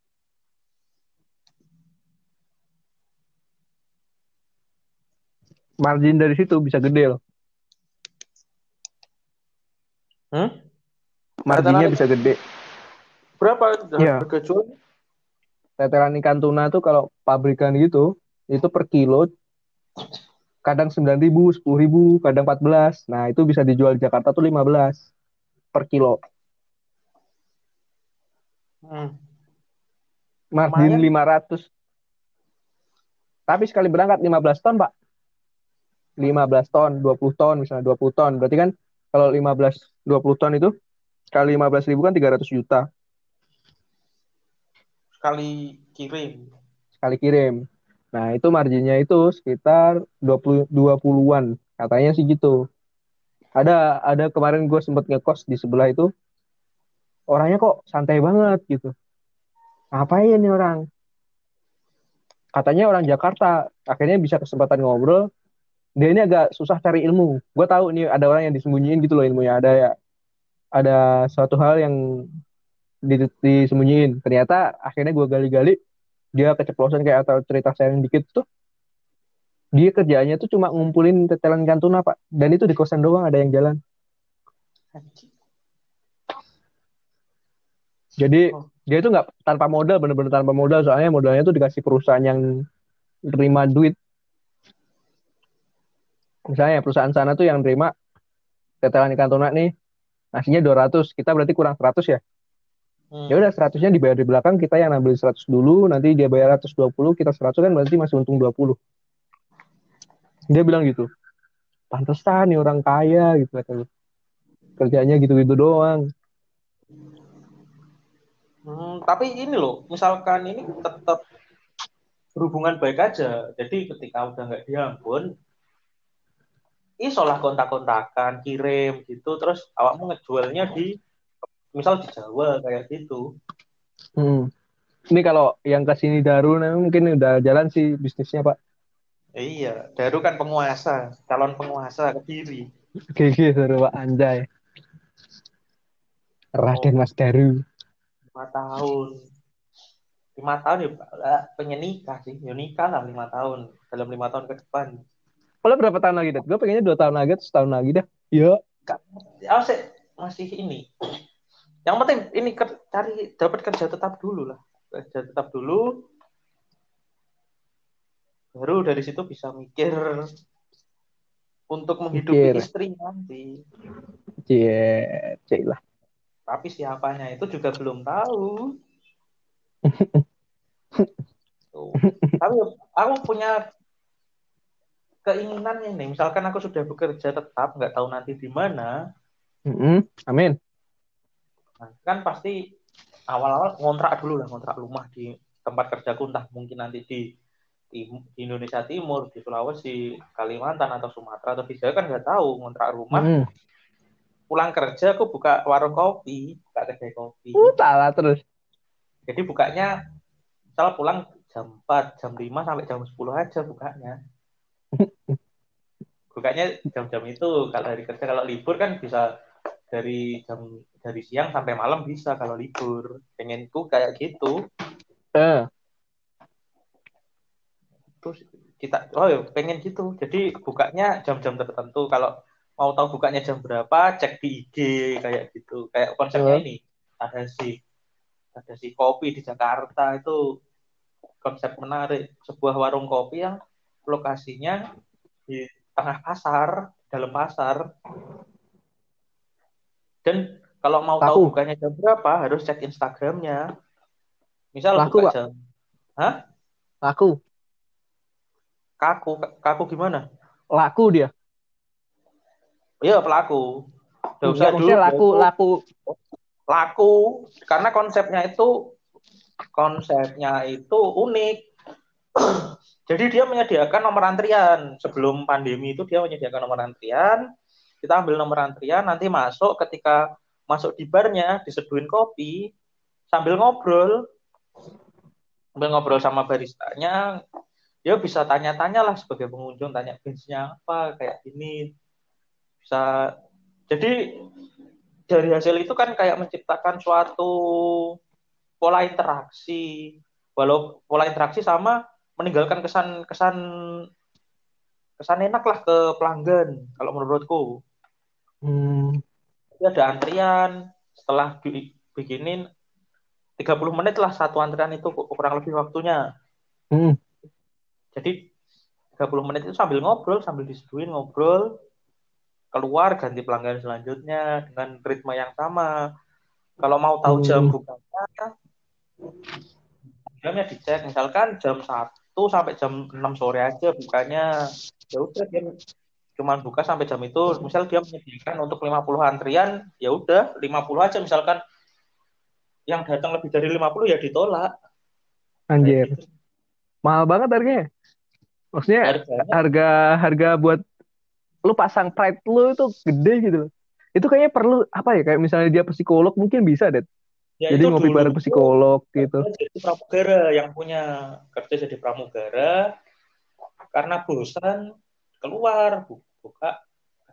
Margin dari situ bisa gede loh. Hmm? marginnya Tetelan- bisa gede. Berapa harga jual tetelan ikan tuna tuh kalau pabrikan gitu itu per kilo kadang 9.000 ribu, 10 ribu, kadang 14 nah itu bisa dijual di Jakarta tuh 15 per kilo. Hmm. margin Lumayan. 500 tapi sekali berangkat 15 ton pak. 15 ton 20 ton misalnya 20 ton. Berarti kan kalau 15 20 ton itu kali 15 ribu kan 300 juta. Sekali kirim. Sekali kirim nah itu marginnya itu sekitar 20 20-an katanya sih gitu. Ada ada kemarin gue sempet ngekos di sebelah itu orangnya kok santai banget gitu. Ngapain nih orang? Katanya orang Jakarta akhirnya bisa kesempatan ngobrol. Dia ini agak susah cari ilmu. Gue tahu ini ada orang yang disembunyiin gitu loh ilmunya. Ada ya ada suatu hal yang di- disembunyiin. Ternyata akhirnya gue gali-gali dia keceplosan kayak atau cerita sharing dikit tuh dia kerjaannya tuh cuma ngumpulin tetelan ikan tuna pak. Dan itu di kosan doang ada yang jalan. Jadi Oh. dia itu nggak tanpa modal bener-bener tanpa modal. Soalnya modalnya tuh dikasih perusahaan yang terima duit. Misalnya perusahaan sana tuh yang terima tetelan ikan tuna nih nasinya 200 kita berarti kurang 100 ya Hmm. ya udah 100-nya dibayar di belakang kita yang ngambil 100 dulu nanti dia bayar 120 kita 100 kan berarti masih untung 20 dia bilang gitu pantesan nih orang kaya gitu kata kerjanya gitu-gitu doang Hmm, tapi ini loh, misalkan ini tetap berhubungan baik aja. Jadi ketika udah nggak di Ambon, iso lah kontak-kontakan, kirim gitu, terus awakmu ngejualnya di misal di Jawa kayak gitu. Hmm. ini kalau yang ke sini Daru nah, mungkin udah jalan sih bisnisnya pak Iya, Daru kan penguasa, calon penguasa Kediri. GG seru pak anjay Raden Mas Daru Lima tahun. Lima tahun ya, Pak. pengen nikah sih. Ya nikah lah lima tahun. Dalam lima tahun ke depan. kalau berapa tahun lagi Dad? gue pengennya dua tahun lagi atau setahun lagi dah ya masih, masih ini. Yang penting ini ker- cari dapat kerja tetap dulu lah. Kerja tetap dulu. Baru dari situ bisa mikir untuk menghidupi Mikir. istri nanti. cie cie lah Tapi siapanya itu juga belum tahu. Tuh. Tapi aku punya keinginan ini. Misalkan aku sudah bekerja tetap, nggak tahu nanti di mana. Mm-mm. Amin. Nah, kan pasti awal-awal ngontrak dulu lah, ngontrak rumah di tempat kerjaku entah mungkin nanti di di, di Indonesia Timur, di Sulawesi, Kalimantan atau Sumatera atau di Jawa kan nggak tahu ngontrak rumah. Mm. Pulang kerja aku buka warung kopi, buka kedai kopi. Uh, salah terus. Jadi bukanya misalnya pulang jam 4, jam 5 sampai jam 10 aja bukanya. bukanya jam-jam itu kalau hari kerja kalau libur kan bisa dari jam dari siang sampai malam bisa kalau libur. Pengenku kayak gitu. Eh, Terus kita oh ya pengen gitu. Jadi bukanya jam-jam tertentu. Kalau mau tahu bukanya jam berapa, cek di IG kayak gitu. Kayak konsepnya Eh. ini ada si ada si kopi di Jakarta itu konsep menarik. Sebuah warung kopi yang lokasinya di tengah pasar, dalam pasar. Dan kalau mau tahu Laku. bukanya jam berapa, harus cek Instagramnya. Misal Laku, buka Pak. jam Hah? laku. Kaku, kaku gimana? Laku dia. Iya pelaku. Nggak usah dulu. laku, laku. Laku. Karena konsepnya itu konsepnya itu unik. Jadi dia menyediakan nomor antrian. Sebelum pandemi itu dia menyediakan nomor antrian. Kita ambil nomor antrian, nanti masuk ketika masuk di barnya diseduhin kopi sambil ngobrol. Sambil ngobrol sama baristanya, dia bisa tanya-tanya lah sebagai pengunjung, tanya bisnisnya apa, kayak gini. Bisa jadi dari hasil itu kan kayak menciptakan suatu pola interaksi. Walau pola interaksi sama meninggalkan kesan kesan kesan enak lah ke pelanggan kalau menurutku. Hmm. Jadi ada antrian setelah dibikinin 30 menit lah satu antrian itu kurang lebih waktunya. Hmm. Jadi 30 menit itu sambil ngobrol, sambil diseduhin ngobrol, keluar ganti pelanggan selanjutnya dengan ritme yang sama. Kalau mau tahu jam Hmm. bukanya, jamnya dicek. Misalkan jam 1 sampai jam 6 sore aja bukanya. Ya udah dia cuma buka sampai jam itu. Misal dia menyediakan untuk 50 antrian, ya udah 50 aja misalkan yang datang lebih dari 50 ya ditolak. Anjir. Gitu. Mahal banget harganya. Maksudnya Harganya harga harga buat lu pasang pride lu itu gede gitu loh. Itu kayaknya perlu apa ya kayak misalnya dia psikolog mungkin bisa deh. ya Jadi itu ngopi bareng psikolog gitu. jadi pramugara yang punya kerja jadi pramugara karena bosan keluar buka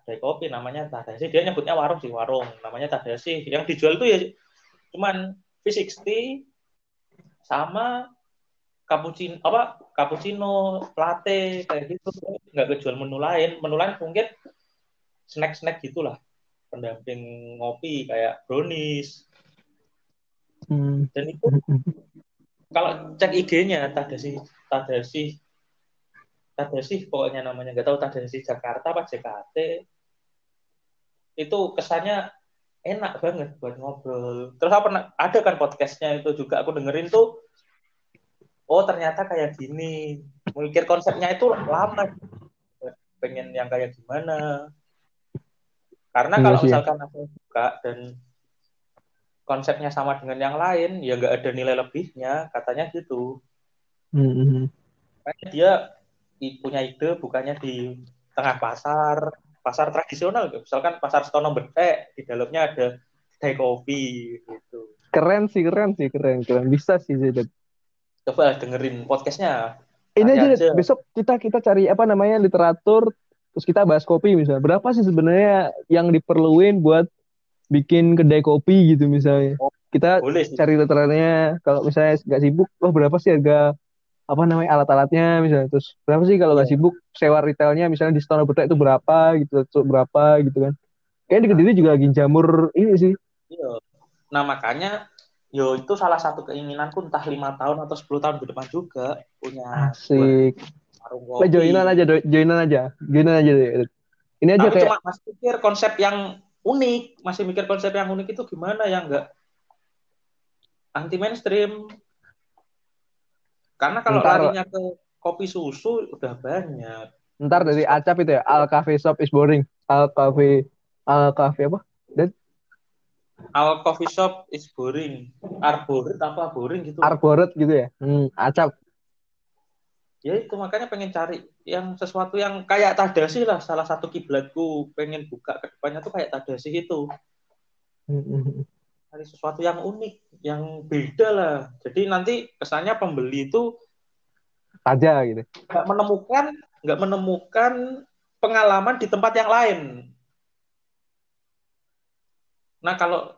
kedai kopi namanya Tadasi dia nyebutnya warung sih warung. Namanya Tadasi yang dijual tuh ya cuman V60 sama cappuccino apa cappuccino latte kayak gitu. Nggak kejual menu lain. Menu lain mungkin snack snack gitulah. Pendamping ngopi kayak brownies. Hmm. dan itu kalau cek IG-nya Tadasi Tadasi Tadasi pokoknya namanya nggak tahu Tadasi Jakarta apa JKT itu kesannya enak banget buat ngobrol. Terus apa pernah ada kan podcastnya itu juga aku dengerin tuh oh ternyata kayak gini. Mikir konsepnya itu lama. Pengen yang kayak gimana. Karena Iya kalau misalkan aku buka dan konsepnya sama dengan yang lain ya nggak ada nilai lebihnya katanya gitu. Hmm, hmm. Dia punya ide bukannya di tengah pasar, pasar tradisional, misalkan pasar Stono Betek, di dalamnya ada kedai kopi gitu. Keren sih, keren sih, keren, keren. Bisa sih, Zed. Coba dengerin podcastnya. Ini aja, aja. Besok kita kita cari apa namanya literatur, terus kita bahas kopi misalnya. Berapa sih sebenarnya yang diperluin buat bikin kedai kopi gitu misalnya? Oh, Kita Boleh sih. cari literaturnya. Kalau misalnya nggak sibuk, oh berapa sih harga apa namanya alat-alatnya misalnya? Terus berapa sih kalau nggak Iya. sibuk sewa retailnya misalnya di Stono Betek itu berapa gitu, berapa gitu kan? Kayaknya di Kediri juga lagi jamur ini sih. Iya. Nah makanya yo itu salah satu keinginanku entah lima tahun atau 10 tahun ke depan juga punya Asik. warung kopi. joinan aja, joinan aja, joinan aja. Ded. Ini aja Aku kayak cuma masih mikir konsep yang unik, masih mikir konsep yang unik itu gimana yang enggak anti mainstream. Karena kalau Ntar- larinya ke kopi susu udah banyak. Ntar dari Acap itu ya, Al Cafe Shop is boring. Al Cafe, Al Cafe apa? Dan Our coffee shop is boring. Arboret apa boring gitu. Arboret gitu ya. Hmm, acap. Ya itu makanya pengen cari yang sesuatu yang kayak Tadasi lah. Salah satu kiblatku pengen buka ke depannya tuh kayak Tadasi itu. Hmm, hmm, hmm. Cari sesuatu yang unik, yang beda lah. Jadi nanti kesannya pembeli itu Aja gitu. nggak menemukan nggak menemukan pengalaman di tempat yang lain. Nah kalau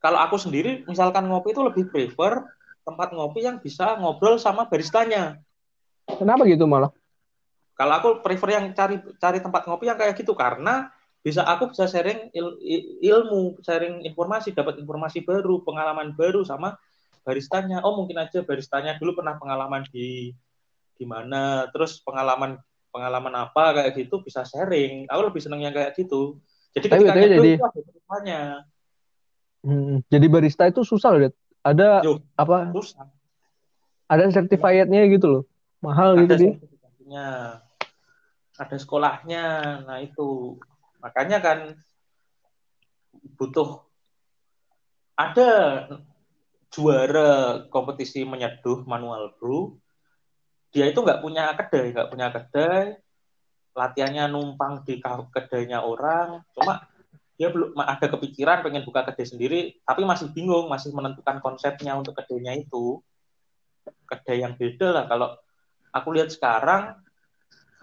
kalau aku sendiri misalkan ngopi itu lebih prefer tempat ngopi yang bisa ngobrol sama baristanya. Kenapa gitu malah? Kalau aku prefer yang cari cari tempat ngopi yang kayak gitu karena bisa aku bisa sharing il, ilmu, sharing informasi, dapat informasi baru, pengalaman baru sama baristanya. Oh mungkin aja baristanya dulu pernah pengalaman di di mana, terus pengalaman pengalaman apa kayak gitu bisa sharing. Aku lebih seneng yang kayak gitu. Jadi Tapi ketika betulnya nyedot jadi- itu. Hmm, jadi barista itu susah loh, Det. Ada Yo, apa? terus Ada certified-nya gitu loh. Mahal gitu ada dia. sertifikatnya, ada sekolahnya. Nah itu makanya kan butuh ada juara kompetisi menyeduh manual brew. Dia itu nggak punya kedai, nggak punya kedai. Latihannya numpang di kedainya orang. Cuma dia belum ada kepikiran pengen buka kedai sendiri, tapi masih bingung, masih menentukan konsepnya untuk kedainya itu. Kedai yang beda lah. Kalau aku lihat sekarang,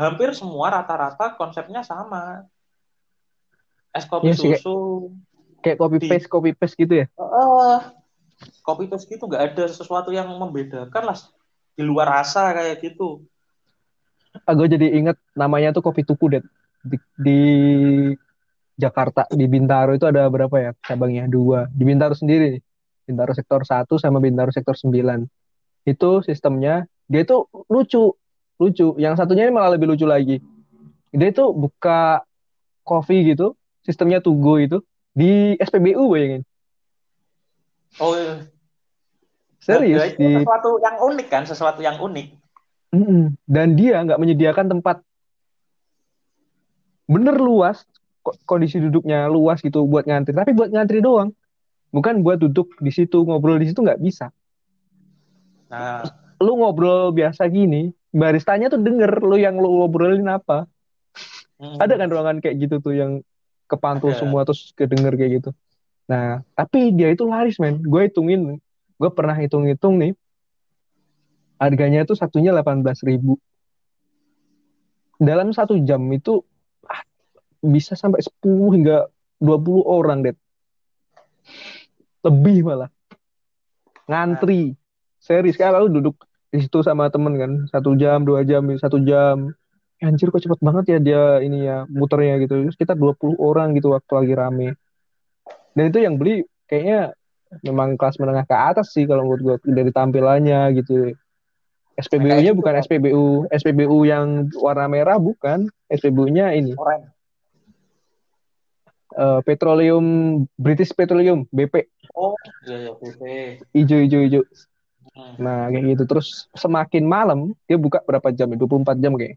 hampir semua rata-rata konsepnya sama. Es kopi Iya sih, kayak- susu, Kayak copy Di- paste, copy paste gitu ya. Eh, kopi paste gitu nggak ada sesuatu yang membedakan lah di luar rasa kayak gitu. Ah, gue jadi inget namanya tuh kopi tuku, Det. Di, di Jakarta, di Bintaro itu ada berapa ya cabangnya? Dua. Di Bintaro sendiri. Bintaro sektor 1 sama Bintaro sektor 9. Itu sistemnya, dia itu lucu. Lucu. Yang satunya ini malah lebih lucu lagi. Dia itu buka kopi gitu, sistemnya Tugo itu, di SPBU bayangin. Oh, iya. Serius. Nah, Di, sesuatu yang unik kan, sesuatu yang unik. Mm-mm. Dan dia nggak menyediakan tempat bener luas, ko- kondisi duduknya luas gitu buat ngantri, tapi buat ngantri doang. Bukan buat duduk di situ, ngobrol di situ nggak bisa. Nah, Lu ngobrol biasa gini, baristanya tuh denger lu yang lu ngobrolin apa. mm, Ada kan ruangan kayak gitu tuh yang kepantul Ada. semua terus kedenger kayak gitu. Nah, tapi dia itu laris men. Gue hitungin, gue pernah hitung-hitung nih. Harganya tuh satunya 18.000 ribu. Dalam satu jam itu ah, bisa sampai 10 hingga 20 orang, Det. Lebih malah. Ngantri. Serius, kayak lu duduk di situ sama temen kan. Satu jam, dua jam, satu jam. Anjir kok cepet banget ya dia ini ya muternya gitu. Sekitar 20 orang gitu waktu lagi rame. Dan itu yang beli kayaknya memang kelas menengah ke atas sih kalau menurut gue dari tampilannya gitu. SPBU-nya bukan. SPBU SPBU yang warna merah bukan. SPBU-nya ini Oren. eh, Petroleum British Petroleum BP Oh, iya iya, BP. hijau hijau hijau. Hmm. Nah, kayak gitu. Terus semakin malam dia buka berapa jam? ya? 24 jam kayak.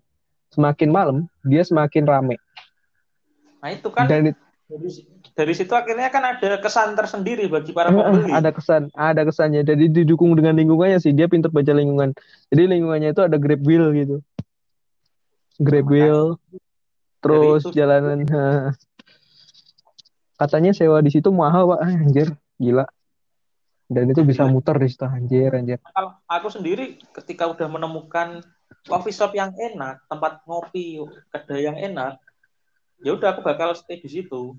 Semakin malam dia semakin rame. Nah, itu kan Dan it- dari, dari situ akhirnya kan ada kesan tersendiri bagi para pembeli. ada kesan, ada kesannya. Jadi didukung dengan lingkungannya sih. Dia pintar baca lingkungan. Jadi lingkungannya itu ada grab wheel gitu. Grab Nah, wheel, terus itu- jalanan. ha. Katanya sewa di situ mahal pak, Ah, anjir, gila. Dan itu bisa muter di situ, anjir, anjir. Kalau aku sendiri ketika udah menemukan coffee shop yang enak, tempat ngopi, kedai yang enak, ya udah aku bakal stay di situ.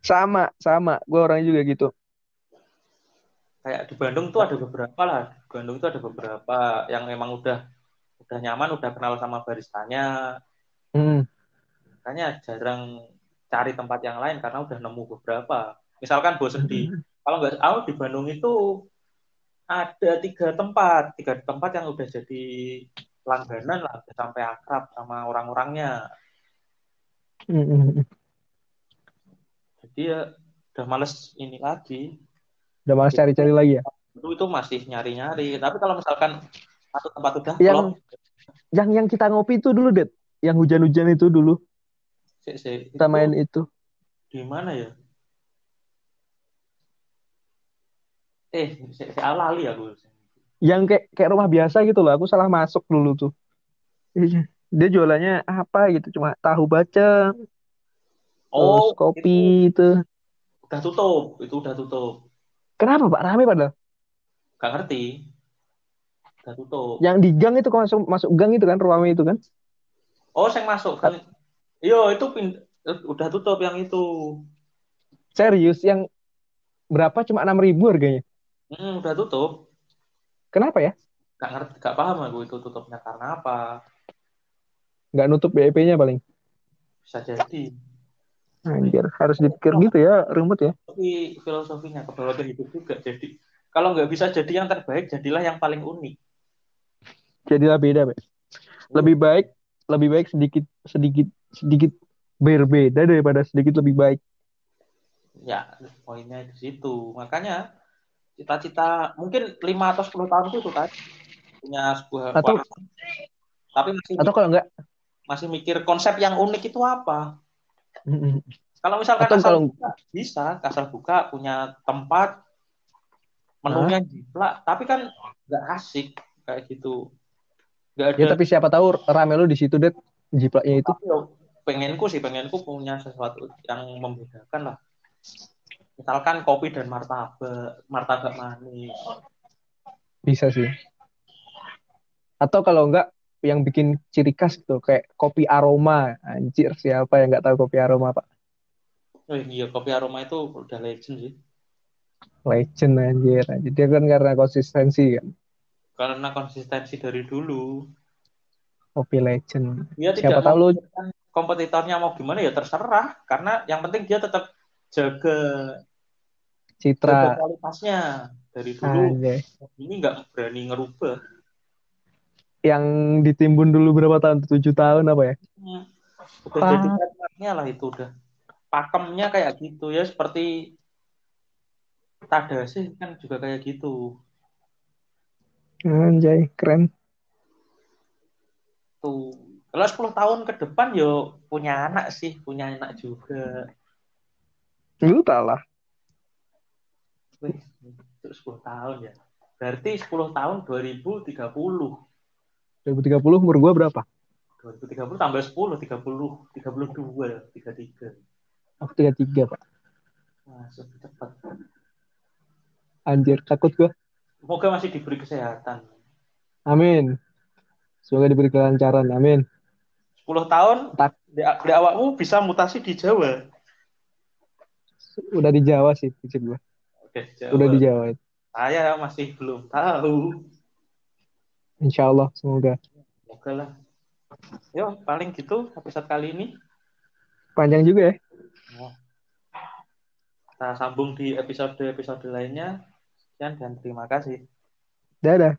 Sama, sama. Gue orangnya juga gitu. Kayak di Bandung tuh ada beberapa lah. Di Bandung tuh ada beberapa yang memang udah udah nyaman, udah kenal sama baristanya. Hmm. Makanya jarang cari tempat yang lain karena udah nemu beberapa. Misalkan bosen di kalau nggak tahu di Bandung itu ada tiga tempat, tiga tempat yang udah jadi langganan lah, udah sampai akrab sama orang-orangnya. Jadi ya udah males ini lagi. Udah malas cari-cari lagi ya. Itu itu masih nyari-nyari. Tapi kalau misalkan satu tempat udah Yang- klop, Yang yang kita ngopi itu dulu, Det. Yang hujan-hujan itu dulu. sih, sih, Kita itu main itu. di mana ya? Eh, saya lali aku. Yang kayak kayak rumah biasa gitu loh. Aku salah masuk dulu tuh. Iya. Dia jualannya apa gitu, cuma tahu baca, terus Oh, kopi itu itu. udah tutup, itu udah tutup. Kenapa Pak? Rame padahal. Gak ngerti, udah tutup. Yang di gang itu masuk masuk gang itu kan rame itu kan. Oh, saya masuk kan. Iya, itu eh, udah tutup yang itu. Serius yang berapa cuma 6.000 ribu harganya. Hmm, udah tutup. Kenapa ya? Gak ngerti, gak paham aku itu tutupnya karena apa. Nggak nutup BIP-nya paling. Bisa jadi. Anjir, harus dipikir gitu ya, rumput ya. Tapi filosofinya ke bawah ke hidup juga. Jadi kalau nggak bisa jadi yang terbaik, jadilah yang paling unik. Jadilah beda, Pak. Lebih baik, lebih baik sedikit sedikit sedikit berbeda daripada sedikit lebih baik. Ya, poinnya di situ. Makanya cita-cita mungkin 5 atau 10 tahun itu kan punya sebuah Atau tapi masih atau kalau enggak masih mikir konsep yang unik itu apa. Kalau misalkan atau asal kalau buka, bisa, asal buka punya tempat menunya jiplak, tapi kan nggak asik kayak gitu. Nggak ada ya tapi siapa tahu rame lu di situ deh jiplaknya itu. Pengenku sih, pengenku punya sesuatu yang membedakan lah. Misalkan kopi dan martabak, martabak manis. Bisa sih. Atau kalau enggak yang bikin ciri khas gitu kayak kopi aroma. Anjir, siapa yang nggak tahu kopi aroma, Pak? Oh iya, kopi aroma itu udah legend sih. Legend anjir. Dia kan karena konsistensi kan. Karena konsistensi dari dulu. Kopi legend. Dia Siapa tidak tahu lu kompetitornya mau gimana ya terserah. Karena yang penting dia tetap jaga jaga citra kualitasnya dari dulu. anjay. Ini nggak berani ngerubah. Yang ditimbun dulu berapa tahun? Tujuh tahun apa ya? Hmm. Udah Ah. jadi trademarknya lah itu udah. Pakemnya kayak gitu ya seperti Tadase kan juga kayak gitu. Anjay, keren. Tuh. Kalau 10 tahun ke depan yo punya anak sih, punya anak juga. Lu tau lah. Wih, itu 10 tahun ya. Berarti 10 tahun 2030. 2030 umur gua berapa? 2030 tambah 10, 30, 32, 33. Aku 33, Pak. Lebih cepat. Anjir, takut gua. Semoga masih diberi kesehatan. Amin. Semoga diberi kelancaran. Amin. 10 tahun Tak. di, di awakmu bisa mutasi di Jawa. Udah di Jawa sih, prinsip gua. Oke, Jawa. Udah di Jawa. Saya masih belum tahu. Insya Allah, semoga. Semoga lah. Yo, paling gitu episode kali ini. Panjang juga ya. Kita sambung di episode-episode lainnya. Sekian dan terima kasih. Dadah.